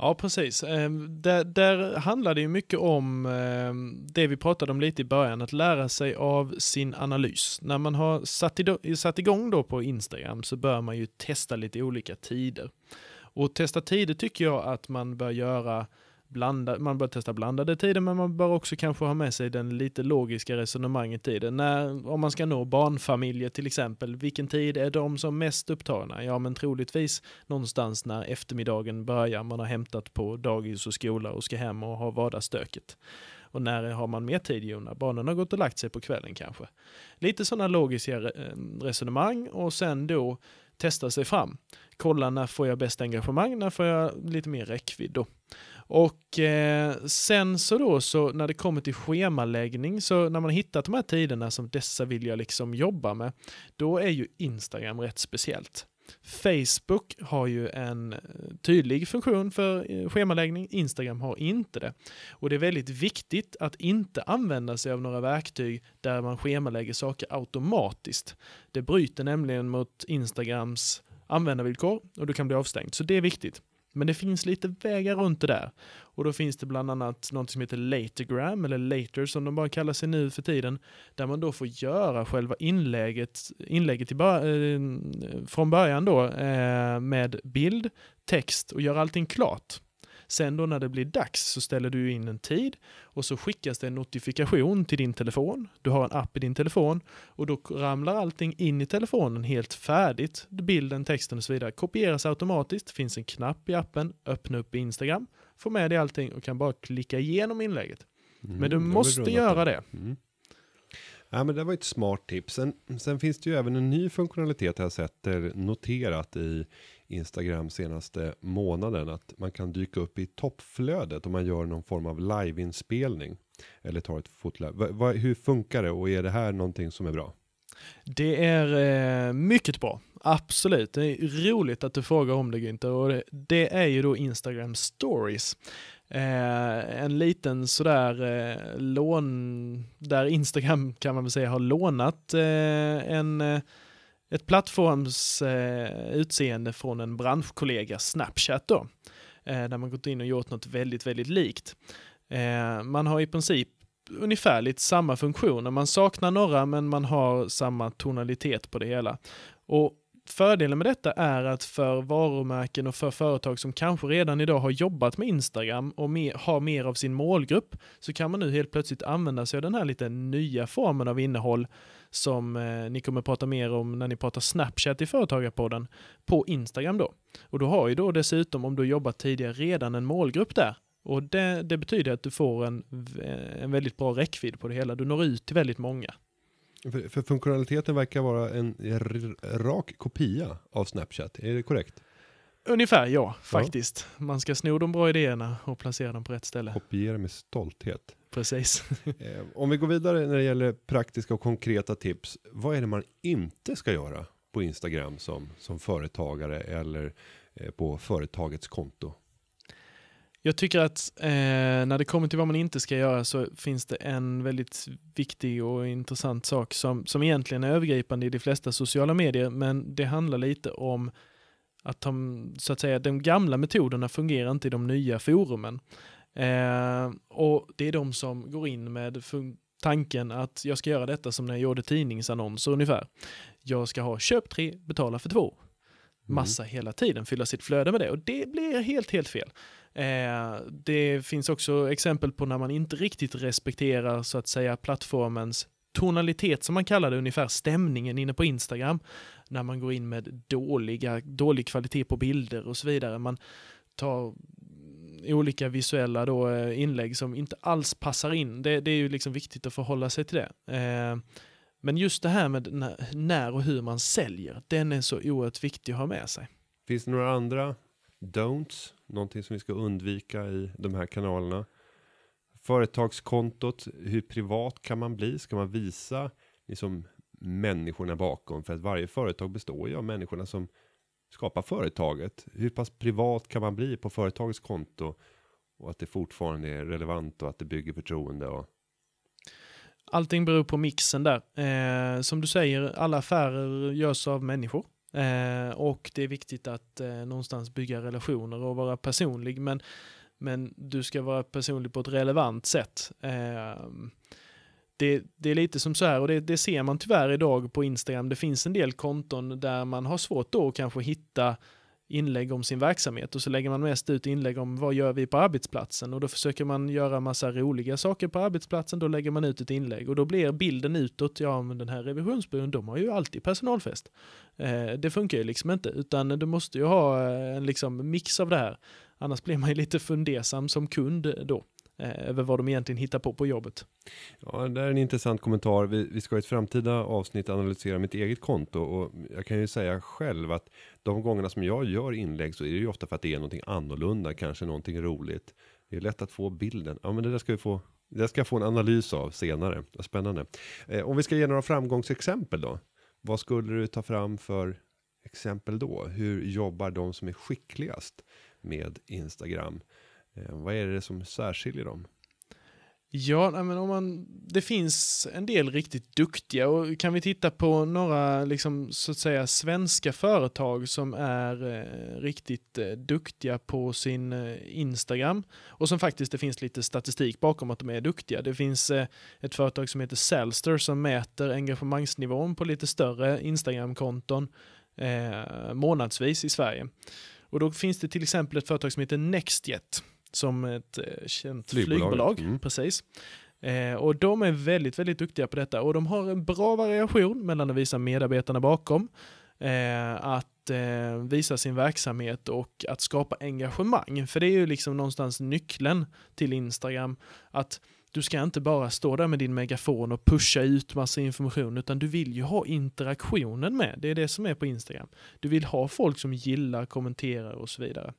Ja, precis. Ehm, där, där handlar det ju mycket om ehm, det vi pratade om lite i början, att lära sig av sin analys. När man har satt, i, satt igång då på Instagram så bör man ju testa lite olika tider. Och testa tider tycker jag att man bör göra blanda, man bör testa blandade tider men man bör också kanske ha med sig den lite logiska resonemanget i det. När, om man ska nå barnfamiljer till exempel, vilken tid är de som mest upptagna? Ja men troligtvis någonstans när eftermiddagen börjar, man har hämtat på dagis och skola och ska hem och ha vardagsstöket. Och när har man mer tid? Jo, när barnen har gått och lagt sig på kvällen kanske. Lite sådana logiska eh, resonemang och sen då testa sig fram. Kolla när får jag bäst engagemang, när får jag lite mer räckvidd då. Och eh, sen så då, så när det kommer till schemaläggning, så när man hittat de här tiderna som dessa vill jag liksom jobba med, då är ju Instagram rätt speciellt. Facebook har ju en eh, tydlig funktion för eh, schemaläggning, Instagram har inte det. Och det är väldigt viktigt att inte använda sig av några verktyg där man schemalägger saker automatiskt. Det bryter nämligen mot Instagrams användarvillkor och du kan bli avstängd. Så det är viktigt. Men det finns lite vägar runt det där. Och då finns det bland annat något som heter Latergram, eller Later som de bara kallar sig nu för tiden, där man då får göra själva inlägget, inlägget bör eh, från början då eh, med bild, text och göra allting klart. Sen då när det blir dags så ställer du in en tid och så skickas det en notifikation till din telefon. Du har en app i din telefon och då ramlar allting in i telefonen helt färdigt. Bilden, texten och så vidare kopieras automatiskt. finns en knapp i appen, öppna upp Instagram, få med dig allting och kan bara klicka igenom inlägget. Mm, men du måste göra det. Mm. Ja, men det var ett smart tips. Sen, sen, finns det ju även en ny funktionalitet jag sett noterat i Instagram senaste månaden att man kan dyka upp i toppflödet om man gör någon form av liveinspelning eller tar ett fotlive. Hur funkar det och är det här någonting som är bra? Det är eh, mycket bra. Absolut. Det är roligt att du frågar om det Günther och det, det är ju då Instagram stories. Eh, en liten sådär eh, lån, där Instagram kan man väl säga har lånat eh, en eh, ett plattforms eh, utseende från en branschkollega, Snapchat då, eh, där man gått in och gjort något väldigt, väldigt likt. Eh, man har i princip ungefärligt samma funktioner. Man saknar några, men man har samma tonalitet på det hela. Och Fördelen med detta är att för varumärken och för företag som kanske redan idag har jobbat med Instagram och mer, har mer av sin målgrupp, så kan man nu helt plötsligt använda sig av den här lite nya formen av innehåll som eh, ni kommer prata mer om när ni pratar Snapchat i Företagarpodden på Instagram då. Och du har ju då dessutom, om du jobbat tidigare, redan en målgrupp där. Och det, det betyder att du får en, en väldigt bra räckvidd på det hela. Du når ut till väldigt många. För, för funktionaliteten verkar vara en rak kopia av Snapchat, är det korrekt? Ungefär ja, faktiskt. Ja. Man ska sno de bra idéerna och placera dem på rätt ställe. Kopiera med stolthet. Precis. Eh, om vi går vidare när det gäller praktiska och konkreta tips. Vad är det man inte ska göra på Instagram som, som företagare eller eh, på företagets konto? Jag tycker att eh, när det kommer till vad man inte ska göra så finns det en väldigt viktig och intressant sak som, som egentligen är övergripande i de flesta sociala medier, men det handlar lite om att de, så att säga, de gamla metoderna fungerar inte i de nya forumen. Eh, och det är de som går in med tanken att jag ska göra detta som när jag gjorde tidningsannonser ungefär. Jag ska ha köp tre, betala för två. Mm. Massa mm. hela tiden, fylla sitt flöde med det och det blir helt, helt fel. Eh, det finns också exempel på när man inte riktigt respekterar så att säga plattformens tonalitet som man kallar det, ungefär stämningen inne på Instagram. När man går in med dåliga, dålig kvalitet på bilder och så vidare. Man tar olika visuella då, eh, inlägg som inte alls passar in. Det, det är ju liksom viktigt att förhålla sig till det. Eh, men just det här med när och hur man säljer, den är så oerhört viktig att ha med sig. Finns det några andra don'ts? Någonting som vi ska undvika i de här kanalerna? Företagskontot, hur privat kan man bli? Ska man visa liksom människorna bakom? För att varje företag består ju av människorna som skapa företaget. Hur pass privat kan man bli på företagets konto? Och att det fortfarande är relevant och att det bygger förtroende. Och... Allting beror på mixen där. Eh, som du säger, alla affärer görs av människor. Eh, och det är viktigt att eh, någonstans bygga relationer och vara personlig. Men, men du ska vara personlig på ett relevant sätt. Eh, det, det, är lite som så här, och det, det, ser man tyvärr idag på Instagram. Det finns en del konton där man har svårt då att kanske hitta inlägg om sin verksamhet och så lägger man mest ut inlägg om vad gör vi på arbetsplatsen och då försöker man göra massa roliga saker på arbetsplatsen, då lägger man ut ett inlägg och då blir bilden utåt, ja men den här revisionsbyrån, de har ju alltid personalfest. Eh, det funkar ju liksom inte, utan du måste ju ha eh, en liksom mix av det här. Annars blir man ju lite fundersam som kund då Eh, över vad de egentligen hittar på på jobbet. Ja, det är en intressant kommentar. Vi, vi ska i ett framtida avsnitt analysera mitt eget konto och jag kan ju säga själv att de gångerna som jag gör inlägg så är det ju ofta för att det är någonting annorlunda, kanske någonting roligt. Det är lätt att få bilden. Ja, men det där ska vi få. Det ska jag få en analys av senare. Spännande. Eh, om vi ska ge några framgångsexempel då. Vad skulle du ta fram för exempel då? Hur jobbar de som är skickligast med Instagram? Eh, vad är det som särskiljer dem? Ja, men om man, det finns en del riktigt duktiga och kan vi titta på några liksom, så att säga svenska företag som är eh, riktigt eh, duktiga på sin eh, Instagram och som faktiskt det finns lite statistik bakom att de är duktiga. Det finns eh, ett företag som heter Salster som mäter engagemangsnivån på lite större Instagram-konton eh, månadsvis i Sverige. Och då finns det till exempel ett företag som heter Nextjet som ett eh, känt Flygbolaget, flygbolag. mm. Precis. Eh, och de är väldigt, väldigt duktiga på detta och de har en bra variation mellan att visa medarbetarna bakom, eh, att eh, visa sin verksamhet och att skapa engagemang. För det är ju liksom någonstans nyckeln till Instagram, att du ska inte bara stå där med din megafon och pusha ut massa information, utan du vill ju ha interaktionen med. Det är det som är på Instagram. Du vill ha folk som gillar, kommenterar och så vidare.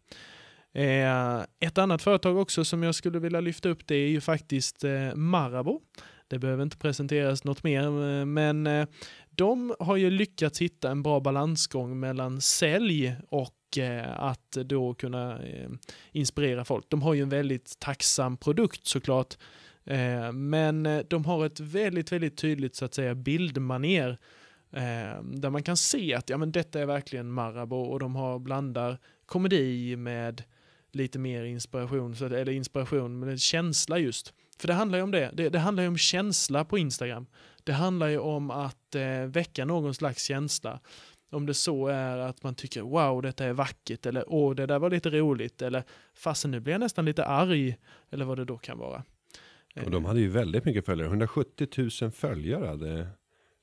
Eh, ett annat företag också som jag skulle vilja lyfta upp det är ju faktiskt eh, Marabou. Det behöver inte presenteras något mer, eh, men eh, de har ju lyckats hitta en bra balansgång mellan sälj och eh, att då kunna eh, inspirera folk. De har ju en väldigt tacksam produkt såklart, men de har ett väldigt, väldigt tydligt så att säga bildmaner där man kan se att ja, men detta är verkligen Marabou och de har blandar komedi med lite mer inspiration, så eller inspiration med känsla just. För det handlar ju om det. det, det handlar ju om känsla på Instagram. Det handlar ju om att eh, väcka någon slags känsla. Om det så är att man tycker wow, detta är vackert eller åh, det där var lite roligt eller fasen nu blir jag nästan lite arg eller vad det då kan vara. Och de hade ju väldigt mycket följare. 170 000 följare hade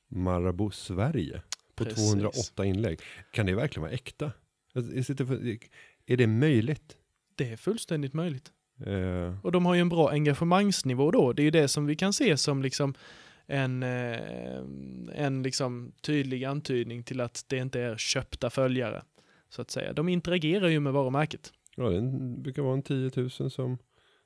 Marabou Sverige. På Precis. 208 inlägg. Kan det verkligen vara äkta? För- Är det möjligt? Det är fullständigt möjligt. Eh, Och de har ju en bra engagemangsnivå då. Det är ju det som vi kan se som liksom en, eh, en liksom tydlig antydning till att det inte är köpta följare. Så att säga. De interagerar ju med varumärket. ja, det brukar vara en 10 000 som,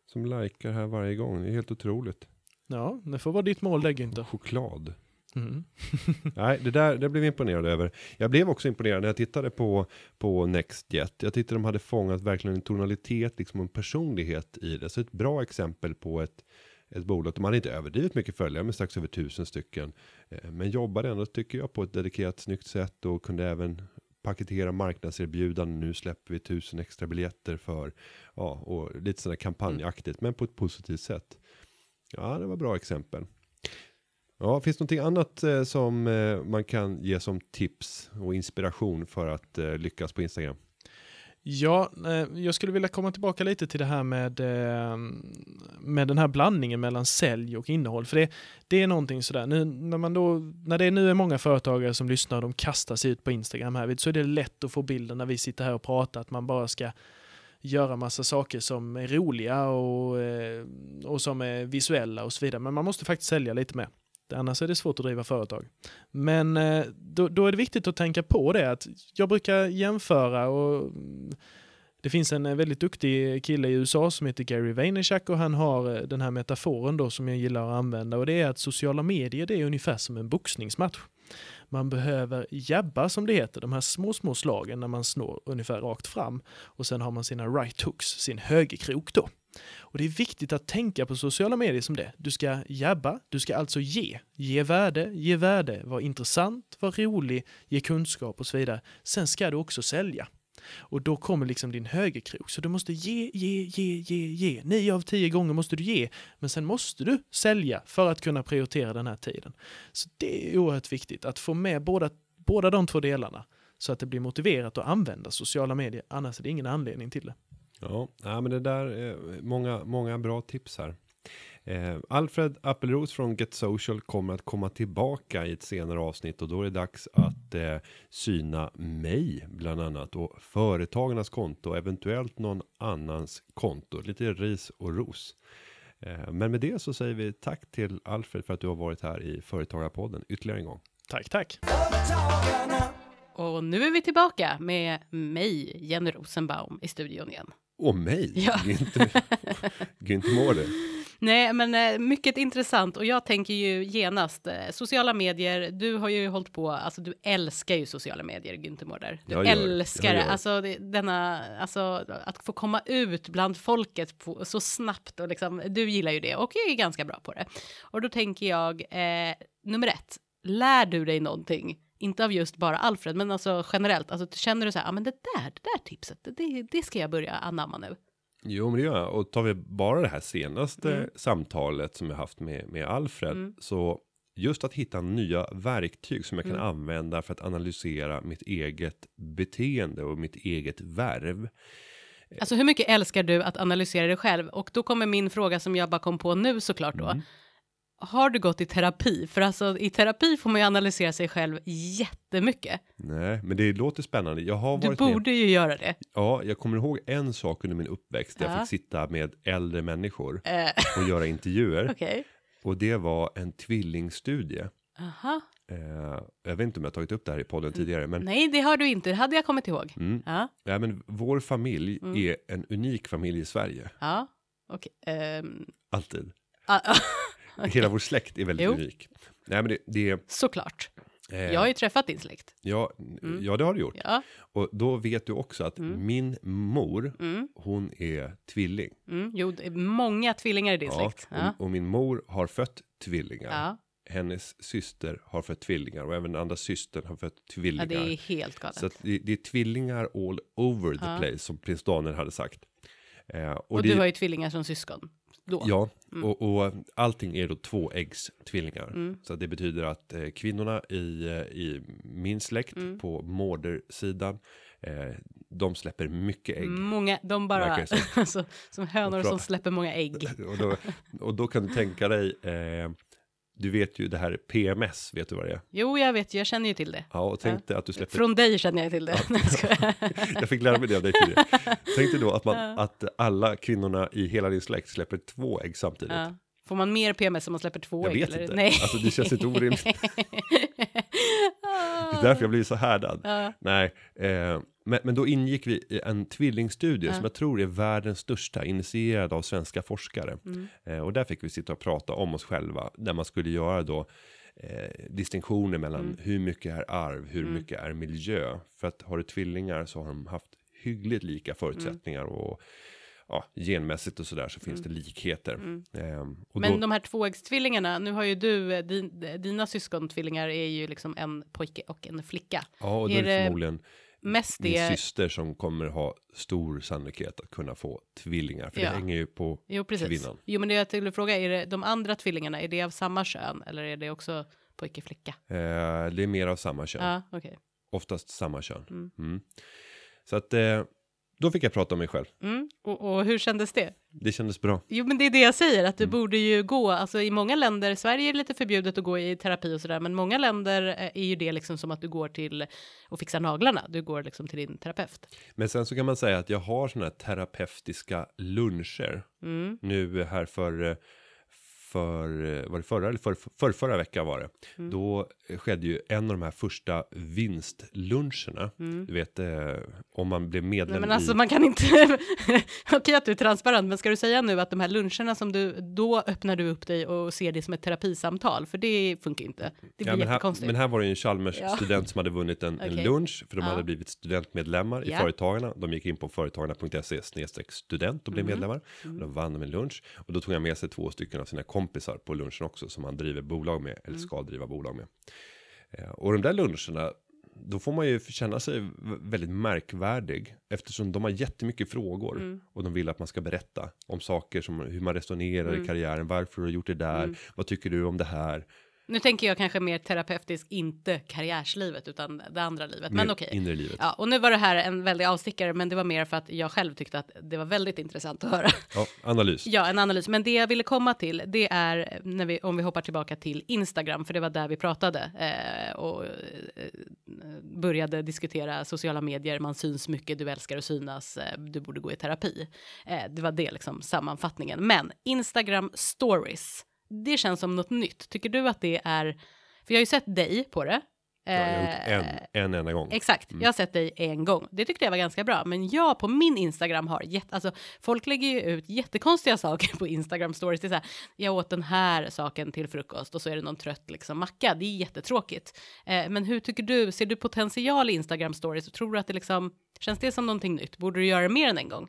som likar här varje gång. Det är helt otroligt. Ja, det får vara ditt mål där Günther. Choklad. Mm. Nej, det där det blev jag imponerad över. Jag blev också imponerad när jag tittade på, på NextJet. Jag tyckte de hade fångat verkligen en tonalitet, liksom en personlighet i det. Så ett bra exempel på ett, ett bolag. De hade inte överdrivet mycket följare, men strax över tusen stycken. Eh, Men jobbade ändå, tycker jag, på ett dedikerat snyggt sätt och kunde även paketera marknadserbjudanden. Nu släpper vi tusen extra biljetter för, ja, och lite sådär kampanjaktigt, men på ett positivt sätt. Ja, det var bra exempel. Ja, finns det någonting annat eh, som eh, man kan ge som tips och inspiration för att eh, lyckas på Instagram? Ja, eh, jag skulle vilja komma tillbaka lite till det här med, eh, med den här blandningen mellan sälj och innehåll. För det, det är någonting sådär, nu, när, man då, när det nu är många företagare som lyssnar och de kastar sig ut på Instagram här, så är det lätt att få bilden när vi sitter här och pratar att man bara ska göra massa saker som är roliga och, eh, och som är visuella och så vidare. Men man måste faktiskt sälja lite mer. Annars är det svårt att driva företag. Men eh, då, då är det viktigt att tänka på det att jag brukar jämföra och mm, det finns en eh, väldigt duktig kille i USA som heter Gary Vaynerchuk och han har eh, den här metaforen då som jag gillar att använda och det är att sociala medier det är ungefär som en boxningsmatch. Man behöver jabba som det heter, de här små, små slagen när man slår ungefär rakt fram och sen har man sina right hooks, sin högerkrok då. Och det är viktigt att tänka på sociala medier som det. Du ska jabba, du ska alltså ge. Ge värde, ge värde, var intressant, var rolig, ge kunskap och så vidare. Sen ska du också sälja. Och då kommer liksom din högerkrok. Så du måste ge, ge, ge, ge, ge. Nio av tio gånger måste du ge. Men sen måste du sälja för att kunna prioritera den här tiden. Så det är oerhört viktigt att få med båda, båda de två delarna. så att det blir motiverat att använda sociala medier. Annars är det ingen anledning till det. Ja, ja men det där är många, många bra tips här. Eh, Alfred Appelros från Get Social kommer att komma tillbaka i ett senare avsnitt och då är det dags att eh, syna mig bland annat och företagarnas konto och eventuellt någon annans konto. Lite ris och ros. Eh, men med det så säger vi tack till Alfred för att du har varit här i Företagarpodden ytterligare en gång. Tack, tack! Och nu är vi tillbaka med mig, Jenny Rosenbaum, i studion igen. Och mig, Ja. Günther, Günther Mårder. Nej, men eh, mycket intressant och jag tänker ju genast eh, sociala medier. Du har ju hållit på, alltså du älskar ju sociala medier, Günther Mårder. Du Jag älskar Jag det, alltså det, denna, alltså att få komma ut bland folket på, så snabbt och liksom, du gillar ju det och är ganska bra på det. Och då tänker jag, eh, nummer ett, lär du dig någonting? Inte av just bara Alfred, men alltså generellt. Alltså, känner du så här, ah, men det där, det där tipset, det, det ska jag börja anamma nu. Jo, men det gör jag. Och tar vi bara det här senaste Mm. samtalet som jag haft med, med Alfred. Mm. Så just att hitta nya verktyg som jag kan Mm. använda för att analysera mitt eget beteende och mitt eget värv. Alltså hur mycket älskar du att analysera dig själv? Och då kommer min fråga som jag bara kom på nu såklart då. Mm. Har du gått i terapi? För alltså i terapi får man ju analysera sig själv jättemycket. Nej, men det låter spännande. Jag har Du varit med. borde ju göra det. Ja, jag kommer ihåg en sak under min uppväxt där jag Ja. fick sitta med äldre människor Eh, och göra intervjuer. Okej. Och det var en tvillingstudie. Aha. Eh, jag vet inte om jag tagit upp det här i podden tidigare, men Nej, det har du inte. Det hade jag kommit ihåg. Mm. Ja, Ja, men vår familj Mm. är en unik familj i Sverige. ja. Okej. ehm, Alltid. okej. Hela vår släkt är väldigt Jo. unik. Nej, men det, det Såklart. eh, Jag har ju träffat din släkt. ja, Mm. ja, det har du gjort. Ja. Och då vet du också att Mm. min mor, Mm, hon är tvilling. mm. Jo, det är många tvillingar i din Ja, släkt. Ja. och, och min mor har fött tvillingar. Ja. Hennes syster har fött tvillingar och även andra systern har fött ja, tvillingar. det är helt galet. Så det, det är tvillingar all over the Ja. place som prins Daniel hade sagt. Eh, och och det, du har ju tvillingar som syskon. Då. Ja, Mm. och, och allting är då tvåäggstvillingar. Mm. Så det betyder att eh, kvinnorna i, eh, i min släkt Mm. på mårdersidan, eh, de släpper mycket ägg. Många, de bara, så. alltså, som hönor som släpper många ägg. Och, då, och då kan du tänka dig, eh, du vet ju det här PMS, vet du vad det är? Jo, jag vet ju, jag känner ju till det. Ja, och tänk dig att du släpper, Från dig känner jag till det. Nej, jag jag fick lära mig det av dig tidigare. Tänk dig då att, man, Ja. att alla kvinnorna i hela din släkt släpper två ägg samtidigt. ja. Får man mer PMS om man släpper två Jag ägg? vet eller? inte. Nej. Alltså, det känns inte orimligt. Är därför jag blir så härdad. Ja. Nej, eh, men, men då ingick vi i en tvillingstudie Ja. som jag tror är världens största, initierad av svenska forskare. Mm. Eh, och där fick vi sitta och prata om oss själva, där man skulle göra då eh, distinktioner mellan Mm. hur mycket är arv, hur Mm. mycket är miljö. För att har du tvillingar så har de haft hyggligt lika förutsättningar och ja, genmässigt och sådär så finns det likheter. Mm. Eh, och Men då, de här tvåäggstvillingarna, nu har ju du, eh, din, dina syskontvillingar är ju liksom en pojke och en flicka. ja, och då är det förmodligen Mest min det, syster som kommer ha stor sannolikhet att kunna få tvillingar. För Ja. det hänger ju på, jo precis. kvinnan. Jo men det jag skulle fråga, är det de andra tvillingarna, är det av samma kön eller är det också pojke flicka? eh, det är mer av samma kön. Ja, okej. Oftast samma kön. Mm. Mm. Så att eh, då fick jag prata om mig själv. Mm. Och, och hur kändes det? Det kändes bra. Jo, men det är det jag säger, att du Mm. borde ju gå, alltså i många länder, Sverige är lite förbjudet att gå i terapi och sådär, men många länder eh, är ju det liksom som att du går till och fixar naglarna, du går liksom till din terapeut. Men sen så kan man säga att jag har såna här terapeutiska luncher Mm. nu här för eh, för, eh, var det förra eller för, för förra veckan var det. Mm. Då eh, skedde ju en av de här första vinstluncherna. Mm. Du vet, eh, om man blev medlem Nej, men alltså i... man kan inte, okej att du är transparent, men ska du säga nu att de här luncherna som du, då öppnar du upp dig och ser det som ett terapisamtal, för det funkar inte. Det blir Ja, men, här, jättekonstigt. men här var det ju en Chalmers Ja. student som hade vunnit en, en Okej. lunch för de Ja. hade blivit studentmedlemmar i. Företagarna. De gick in på företagarna.se student och blev Mhm. medlemmar. Mm. Och då vann de en lunch och då tog han med sig två stycken av sina kompisar på lunchen också som han driver bolag med Mm. eller ska driva bolag med. Eh, och de där luncherna då får man ju känna sig väldigt märkvärdig eftersom de har jättemycket frågor Mm. och de vill att man ska berätta om saker som hur man resonerar Mm. i karriären, varför har du gjort det där, Mm. vad tycker du om det här? Nu tänker jag kanske mer terapeutisk, inte karriärslivet utan det andra livet. Men okej. Inre livet. Ja, och nu var det här en väldig avstickare, men det var mer för att jag själv tyckte att det var väldigt intressant att höra. Ja, analys. Ja, en analys. Men det jag ville komma till, det är när vi, om vi hoppar tillbaka till Instagram, för det var där vi pratade eh, och eh, började diskutera sociala medier. Man syns mycket, du älskar att synas, eh, du borde gå i terapi. Eh, det var det liksom sammanfattningen. Men Instagram stories, det känns som något nytt. Tycker du att det är? För jag har ju sett dig på det. Gjort en, Eh, en enda gång. Exakt, jag har sett dig en gång. Det tyckte jag var ganska bra. Men jag på min Instagram har jätte, alltså folk lägger ju ut jättekonstiga saker på Instagram stories. Det är så här, jag åt den här saken till frukost och så är det någon trött liksom macka. Det är jättetråkigt. Eh, men hur tycker du, ser du potential i Instagram stories? Tror du att det liksom, känns det som någonting nytt? Borde du göra det mer än en gång?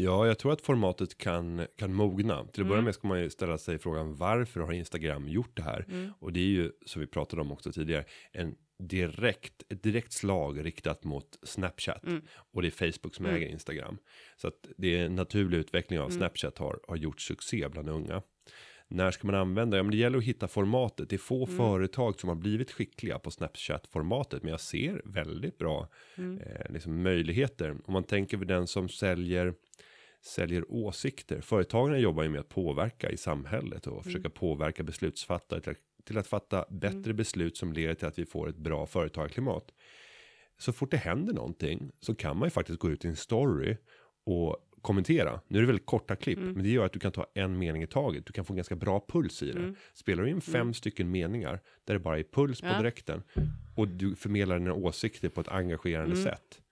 Ja, jag tror att formatet kan kan mogna. Till att Mm. börja med ska man ju ställa sig frågan varför har Instagram gjort det här? Mm. Och det är ju som vi pratade om också tidigare en direkt ett direkt slag riktat mot Snapchat Mm. och det är Facebook som Mm. äger Instagram. Så att det är en naturlig utveckling av Snapchat har har gjort succé bland unga. När ska man använda? Ja, men det gäller att hitta formatet. Det är få Mm. företag som har blivit skickliga på Snapchat formatet, men jag ser väldigt bra Mm. eh, liksom möjligheter. Om man tänker på den som säljer säljer åsikter. Företagarna jobbar ju med att påverka i samhället och försöka påverka beslutsfattare till, att- till att fatta bättre beslut som leder till att vi får ett bra företagarklimat. Så fort det händer någonting så kan man ju faktiskt gå ut i en story och kommentera. Nu är det väldigt korta klipp, men det gör att du kan ta en mening i taget. Du kan få en ganska bra puls i det. Spelar du in fem stycken meningar där det bara är puls på Ja. direkten och du förmedlar dina åsikter på ett engagerande sätt.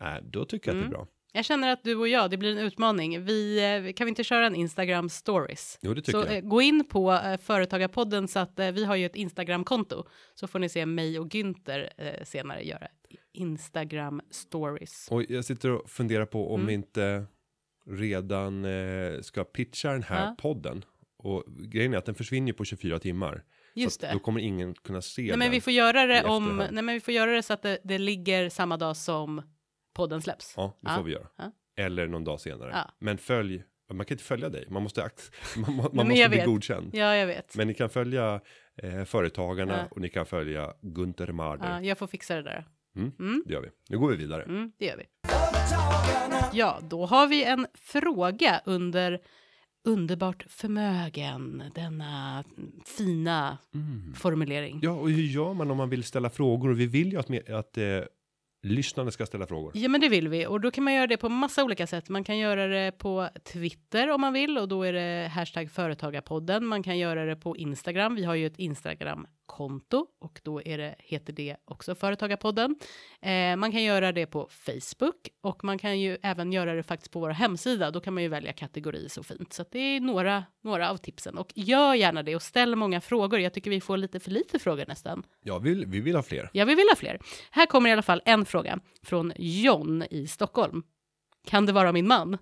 Äh, då tycker jag att det är bra. Jag känner att du och jag, det blir en utmaning. Vi, eh, kan vi inte köra en Instagram stories? Jo, det tycker Så jag. eh, gå in på eh, Företagarpodden så att eh, vi har ju ett Instagram-konto. Så får ni se mig och Günther eh, senare göra Instagram stories. Och jag sitter och funderar på om Mm. vi inte redan eh, ska pitcha den här Ja. podden. Och grejen är att den försvinner på 24 timmar. Just så det. Då kommer ingen kunna se Nej, den. men vi får göra det om, nej, men vi får göra det så att det, det ligger samma dag som podden släpps. Ja, det får vi göra. Eller någon dag senare. Men följ, man kan inte följa dig. Man måste, man, man måste bli vet. godkänd. Ja, jag vet. Men ni kan följa eh, Företagarna Ja. och ni kan följa Gunther Marder. Ja, jag får fixa det där. Det gör vi. Nu går vi vidare. Mm, det gör vi. Ja, då har vi en fråga under underbart förmögen, denna fina formulering. Ja, och hur gör man om man vill ställa frågor? Och vi vill ju att, att eh, lyssnarna ska ställa frågor. Ja, men det vill vi. Och då kan man göra det på massa olika sätt. Man kan göra det på Twitter om man vill och då är det hashtag företagarpodden. Man kan göra det på Instagram. Vi har ju ett Instagram Instagram-konto och då är det, heter det också Företagarpodden. Eh, man kan göra det på Facebook och man kan ju även göra det faktiskt på vår hemsida. Då kan man ju välja kategori så fint. Så att det är några, några av tipsen. Och gör gärna det och ställ många frågor. Jag tycker vi får lite för lite frågor nästan. Ja, vi vill, vi vill ha fler. Ja, vi vill ha fler. Här kommer i alla fall en fråga från John i Stockholm. Kan det vara min man?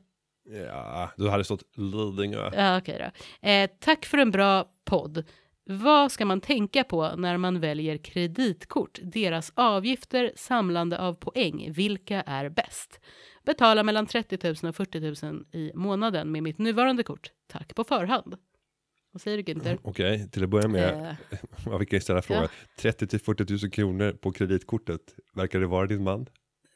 Ja, då hade stått Lidingö. Ja, okej då. Eh, tack för en bra podd. Vad ska man tänka på när man väljer kreditkort? Deras avgifter, samlande av poäng, vilka är bäst? Betala mellan 30 000 och 40 000 i månaden med mitt nuvarande kort. Tack på förhand. Vad säger du Günther? Okej, till att börja med, Eh, ja, vi kan ställa frågan. Ja. 30 till 40 000 kronor på kreditkortet. Verkar det vara din man?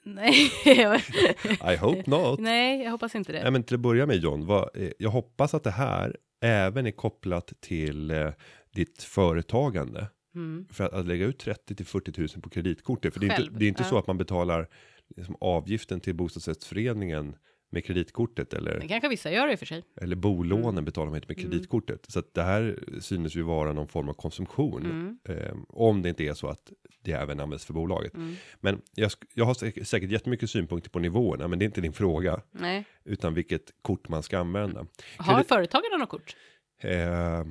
nej, I hope not. nej, jag hoppas inte det. Nej, men till att börja med John, vad, jag hoppas att det här även är kopplat till eh, ditt företagande. Mm. För att, att lägga ut 30 till 40 000 på kreditkortet. För det är inte, det är inte ja. så att man betalar liksom, avgiften till bostadsrättsföreningen med kreditkortet eller, Det kanske vissa gör i och för sig. eller bolånen Mm. betalar man inte med kreditkortet. Så att det här synes ju vara någon form av konsumtion. Mm. Eh, om det inte är så att det även används för bolaget. Mm. Men jag, jag har säkert, säkert jättemycket synpunkter på nivåerna, men det är inte din fråga. Nej. Utan vilket kort man ska använda. Har Kredit- företagarna något kort? Eh,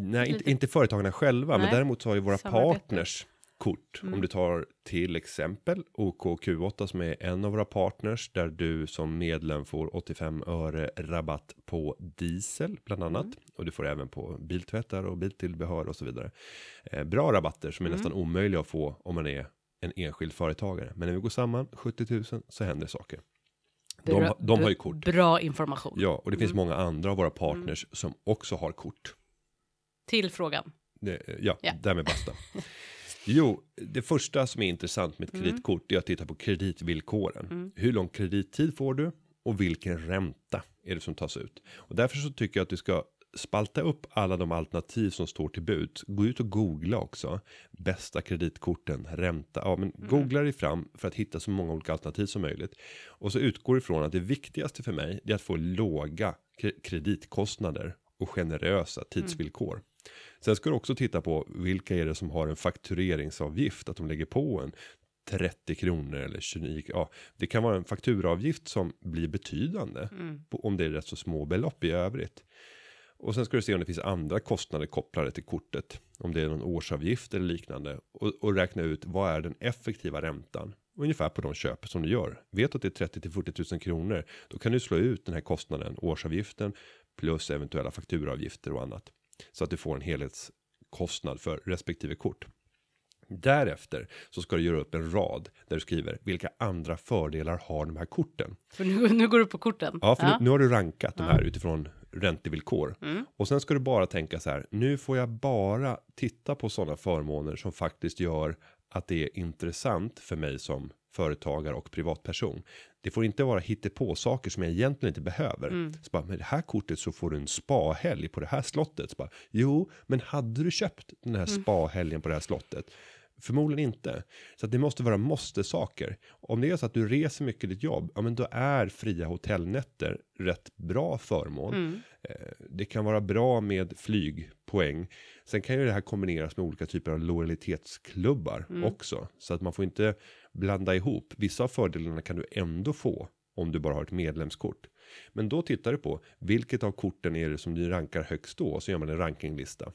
nej, inte, inte företagarna själva, men Nej. däremot så har ju våra Samarbete. partners kort. Mm. Om du tar till exempel OKQ8 som är en av våra partners där du som medlem får 85 öre rabatt på diesel bland annat. Mm. Och du får även på biltvättar och biltillbehör och så vidare. Eh, bra rabatter som är Mm. nästan omöjliga att få om man är en enskild företagare. Men när vi går samman 70 000 så händer saker. De, Bra- de har ju kort. Bra information. Ja, och det finns Mm. många andra av våra partners som också har kort. Till frågan. Det, ja, Ja. därmed basta. Jo, det första som är intressant med ett Mm. kreditkort är att titta på kreditvillkoren. Hur lång kredittid får du och vilken ränta är det som tas ut? Och därför så tycker jag att du ska spalta upp alla de alternativ som står till bud. Gå ut och googla också. Bästa kreditkorten, ränta. Ja, men googla dig fram för att hitta så många olika alternativ som möjligt. Och så utgår ifrån att det viktigaste för mig är att få låga kre- kreditkostnader och generösa tidsvillkor. Sen ska du också titta på vilka är det som har en faktureringsavgift att de lägger på en 30 kronor eller 29. Ja, det kan vara en fakturaavgift som blir betydande på, om det är rätt så små belopp i övrigt. Och sen ska du se om det finns andra kostnader kopplade till kortet. Om det är någon årsavgift eller liknande. Och, och räkna ut vad är den effektiva räntan. Ungefär på de köp som du gör. Vet att det är 30 till 40 000 kronor. Då kan du slå ut den här kostnaden. Årsavgiften plus eventuella fakturaavgifter och annat. Så att du får en helhetskostnad för respektive kort. Därefter så ska du göra upp en rad där du skriver vilka andra fördelar har de här korten. För nu, nu går du på korten. Ja, för Nu, nu har du rankat de här utifrån räntevillkor. Mm. Och sen ska du bara tänka så här. Nu får jag bara titta på sådana förmåner som faktiskt gör att det är intressant för mig som företagare och privatperson. Det får inte vara hittepå saker som jag egentligen inte behöver. Mm. Så bara, med det här kortet så får du en spahelg på det här slottet. Så bara, jo, men hade du köpt den här Mm. spahelgen på det här slottet? Förmodligen inte. Så att det måste vara måste saker. Om det är så att du reser mycket i ditt jobb, ja men då är fria hotellnätter rätt bra förmån. Mm. Eh, Det kan vara bra med flygpoäng. Sen kan ju det här kombineras med olika typer av lojalitetsklubbar Mm. också. Så att man får inte blanda ihop. Vissa av fördelarna kan du ändå få om du bara har ett medlemskort. Men då tittar du på vilket av korten är det som du rankar högst då. Så gör man en rankinglista.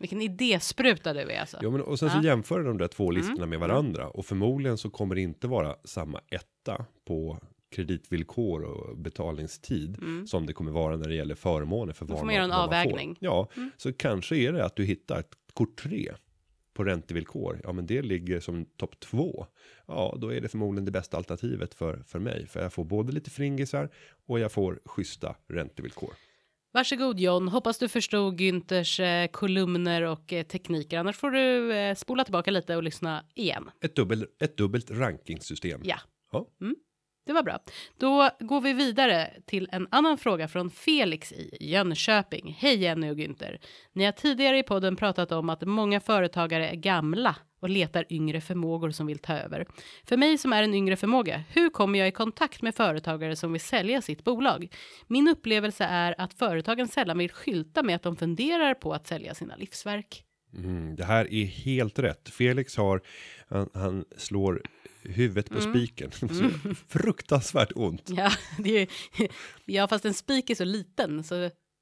Vilken idéspruta du är alltså. Ja, men och sen så Ja. jämför de där två listorna med varandra och förmodligen så kommer det inte vara samma etta på kreditvillkor och betalningstid som det kommer vara när det gäller förmåner för Mm. Då vad får man göra en vad får. avvägning. Mm. Ja, så kanske är det att du hittar ett kort 3 på räntevillkor. Ja, men det ligger som topp två. Ja, då är det förmodligen det bästa alternativet för för mig, för jag får både lite fringisar och jag får schyssta räntevillkor. Varsågod John, hoppas du förstod Günthers eh, kolumner och eh, tekniker. Annars får du eh, spola tillbaka lite och lyssna igen. Ett dubbel ett dubbelt rankingsystem. Ja. Ja. Det var bra. Då går vi vidare till en annan fråga från Felix i Jönköping. Hej Jenny och Günther. Ni har tidigare i podden pratat om att många företagare är gamla och letar yngre förmågor som vill ta över. För mig som är en yngre förmåga, hur kommer jag i kontakt med företagare som vill sälja sitt bolag? Min upplevelse är att företagen sällan vill skylta med att de funderar på att sälja sina livsverk. Mm, det här är helt rätt. Felix har, han, han slår huvudet på Mm. spiken. Så Fruktansvärt ont. Ja, det är, ja, fast en spik är så liten så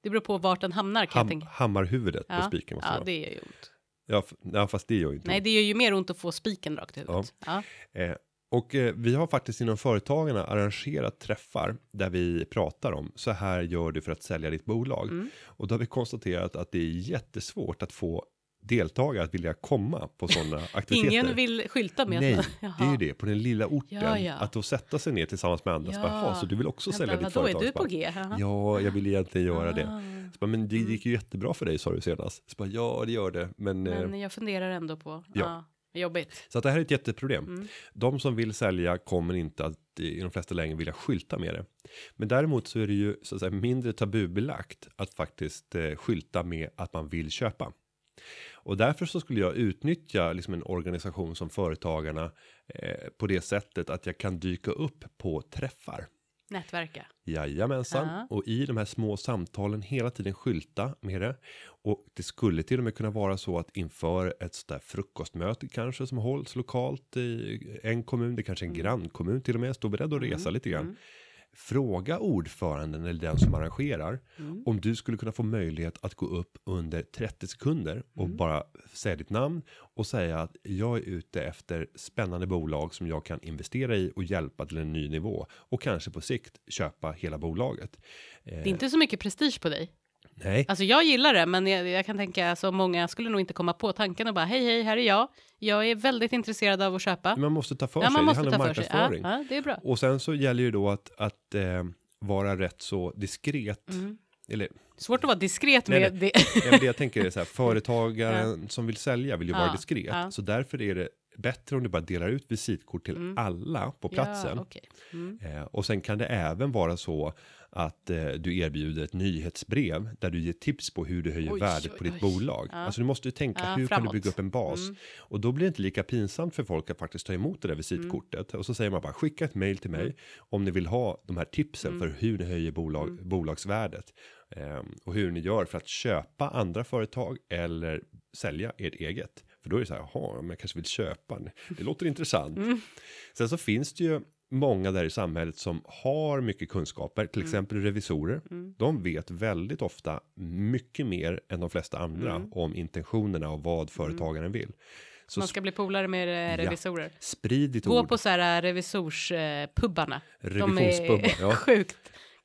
det beror på vart den hamnar kan jag Ham, tänka. hammarhuvudet på Ja, spiken måste ja det vara. det gör ju ont. Ja, ja, fast det gör ju inte Nej, ont. det gör ju mer ont att få spiken rakt i huvudet. Ja. Eh, och eh, vi har faktiskt inom företagarna arrangerat träffar där vi pratar om så här gör du för att sälja ditt bolag. Mm. Och då har vi konstaterat att det är jättesvårt att få deltagare att vilja komma på sådana aktiviteter. Ingen vill skylta med Nej, det är ju det på den lilla orten. Ja, ja. Att då sätta sig ner tillsammans med andra. Så bara, "Jaha, så du vill också Vänta, sälja ditt företag? är du på G? Ja, jag vill egentligen göra det. Ah. Så bara, men det gick ju jättebra för dig sa du senast. Så bara, ja, det gör det. Men, eh, Men jag funderar ändå på. ja. Ja. jobbigt. så att det här är ett jätteproblem. Mm. De som vill sälja kommer inte att i de flesta lägen vilja skylta med det. Men däremot så är det ju så att säga mindre tabubelagt att faktiskt eh, skylta med att man vill köpa. Och därför så skulle jag utnyttja liksom en organisation som företagarna eh, på det sättet att jag kan dyka upp på träffar. Nätverka. Jajamensan. Ja. Och i de här små samtalen hela tiden skylta med det. Och det skulle till och med kunna vara så att inför ett sådär frukostmöte kanske som hålls lokalt i en kommun, det kanske är en Mm. grannkommun till och med, stå beredd att resa lite grann. Fråga ordföranden eller den som arrangerar Mm. om du skulle kunna få möjlighet att gå upp under 30 sekunder och Mm. bara säga ditt namn och säga att jag är ute efter spännande bolag som jag kan investera i och hjälpa till en ny nivå och kanske på sikt köpa hela bolaget. Eh, Det är inte så mycket prestige på dig. Nej, Alltså jag gillar det, men jag, jag kan tänka så många skulle nog inte komma på tanken och bara hej hej, här är jag. Jag är väldigt intresserad av att köpa. man måste ta för ja, sig. man det måste handlar om sig. Ja, marknadsföring. ja, det är bra. Och sen så gäller ju då att att eh, vara rätt så diskret Mm. eller Svårt att vara diskret Nej, med nej. det. Ja, det jag tänker är så här, företagaren som vill sälja vill ju vara Ja, diskret. ja. Så därför är det bättre om du bara delar ut visitkort till alla på platsen. Mm. Ja, okej. mm. Eh, och sen kan det även vara så att eh, du erbjuder ett nyhetsbrev där du ger tips på hur du höjer Oj, värdet oj, på ditt oj. bolag. Ja. Alltså du måste ju tänka Ja, hur kan du framåt. bygga upp en bas Mm. och då blir det inte lika pinsamt för folk att faktiskt ta emot det där visitkortet och så säger man bara skicka ett mail till mig Mm. om ni vill ha de här tipsen för hur ni höjer bolag, Mm. bolagsvärdet eh, och hur ni gör för att köpa andra företag eller sälja ert eget. För då är det så här, jaha, men jag kanske vill köpa. Det låter intressant. Mm. Sen så finns det ju många där i samhället som har mycket kunskaper, till exempel revisorer. De vet väldigt ofta mycket mer än de flesta andra om intentionerna och vad företagaren vill. Så Man ska bli polare med eh, revisorer. sprid ditt Gå ord. på så här revisorspubbarna. De Revisionspubbar, är ja. sjukt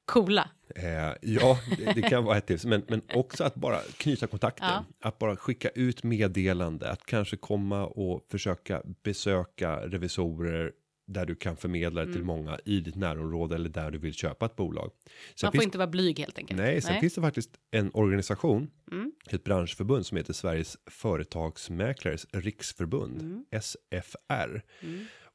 coola. Eh, ja, det, det kan vara ett tips, men, men också att bara knyta kontakter, Ja. att bara skicka ut meddelande, att kanske komma och försöka besöka revisorer där du kan förmedla det till många i ditt närområde eller där du vill köpa ett bolag. Sen Man får finns, inte vara blyg helt enkelt. nej, sen finns det faktiskt en organisation, Mm. ett branschförbund som heter Sveriges Företagsmäklares Riksförbund, Mm. SFR.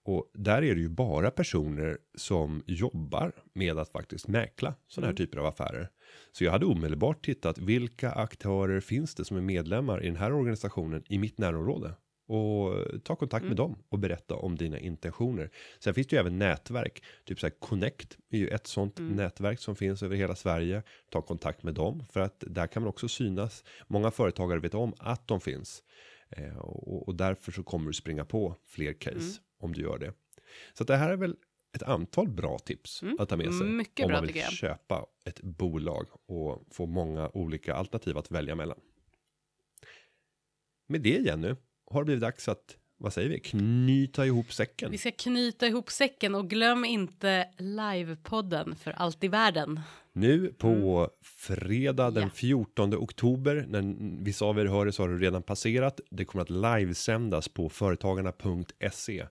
Och där är det ju bara personer som jobbar med att faktiskt mäkla sådana här typer av affärer. Så jag hade omedelbart tittat vilka aktörer finns det som är medlemmar i den här organisationen i mitt närområde och ta kontakt med dem och berätta om dina intentioner. Sen finns det ju även nätverk, typ så här Connect är ju ett sånt nätverk som finns över hela Sverige. Ta kontakt med dem för att där kan man också synas. Många företagare vet om att de finns eh, och, och därför så kommer du springa på fler case om du gör det. Så det här är väl ett antal bra tips att ta med sig Mycket om bra, man vill köpa ett bolag och få många olika alternativ att välja mellan. Med det Jenny har det blivit dags att vad säger vi knyta ihop säcken. Vi ska knyta ihop säcken och glöm inte livepodden för allt i världen. Nu på fredag den Ja. 14 oktober, när vissa av er hör det så har det redan passerat. Det kommer att livesändas på företagarna.se.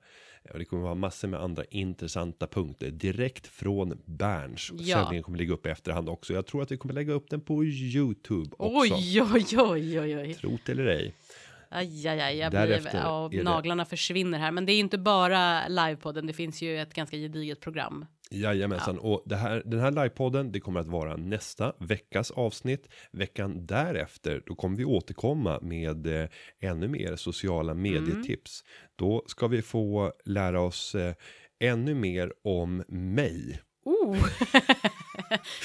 Och det kommer vara massor med andra intressanta punkter direkt från Berns. Ja. Sändningen kommer ligga upp i efterhand också. Jag tror att vi kommer lägga upp den på Youtube också. Oj, oj, oj, oj, oj. Trot eller ej. Aj, aj, aj, jag blir, ja, är det- naglarna försvinner här. Men det är inte bara livepodden, det finns ju ett ganska gediget program. Jajamensan, och det här, den här livepodden, det kommer att vara nästa veckas avsnitt. Veckan därefter, då kommer vi återkomma med eh, ännu mer sociala medietips. Då ska vi få lära oss eh, ännu mer om mig. Oh.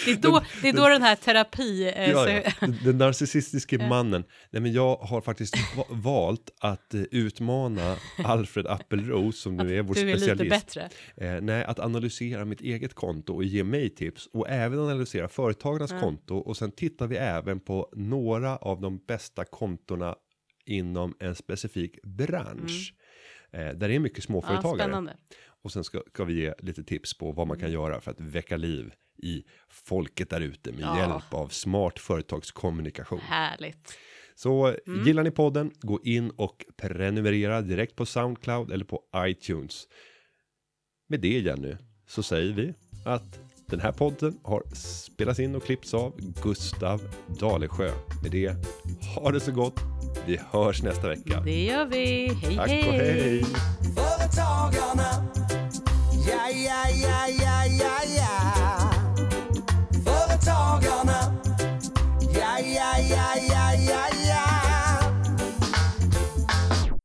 det, är då, det är då den här terapi... Eh, Ja, ja. Den, den narcissistiske mannen. Nej, men jag har faktiskt va- valt att eh, utmana Alfred Appelros som nu är vår du är lite specialist. bättre. Eh, nej, att analysera mitt eget konto och ge mig tips och även analysera företagarnas konto och sen tittar vi även på några av de bästa kontorna inom en specifik bransch. Eh, där det är mycket Ja, småföretagare. spännande. Och sen ska, ska vi ge lite tips på vad man kan göra för att väcka liv i folket där ute med Ja. hjälp av smart företagskommunikation. Härligt. Så gillar ni podden, gå in och prenumerera direkt på Soundcloud eller på iTunes. Med det Jenny, så säger vi att den här podden har spelats in och klippts av Gustav Dalesjö. Med det, ha det så gott. Vi hörs nästa vecka. Det gör vi. Hej, Tack hej. och hej. Företagarna, ja, ja, ja, ja, ja, ja. Företagarna.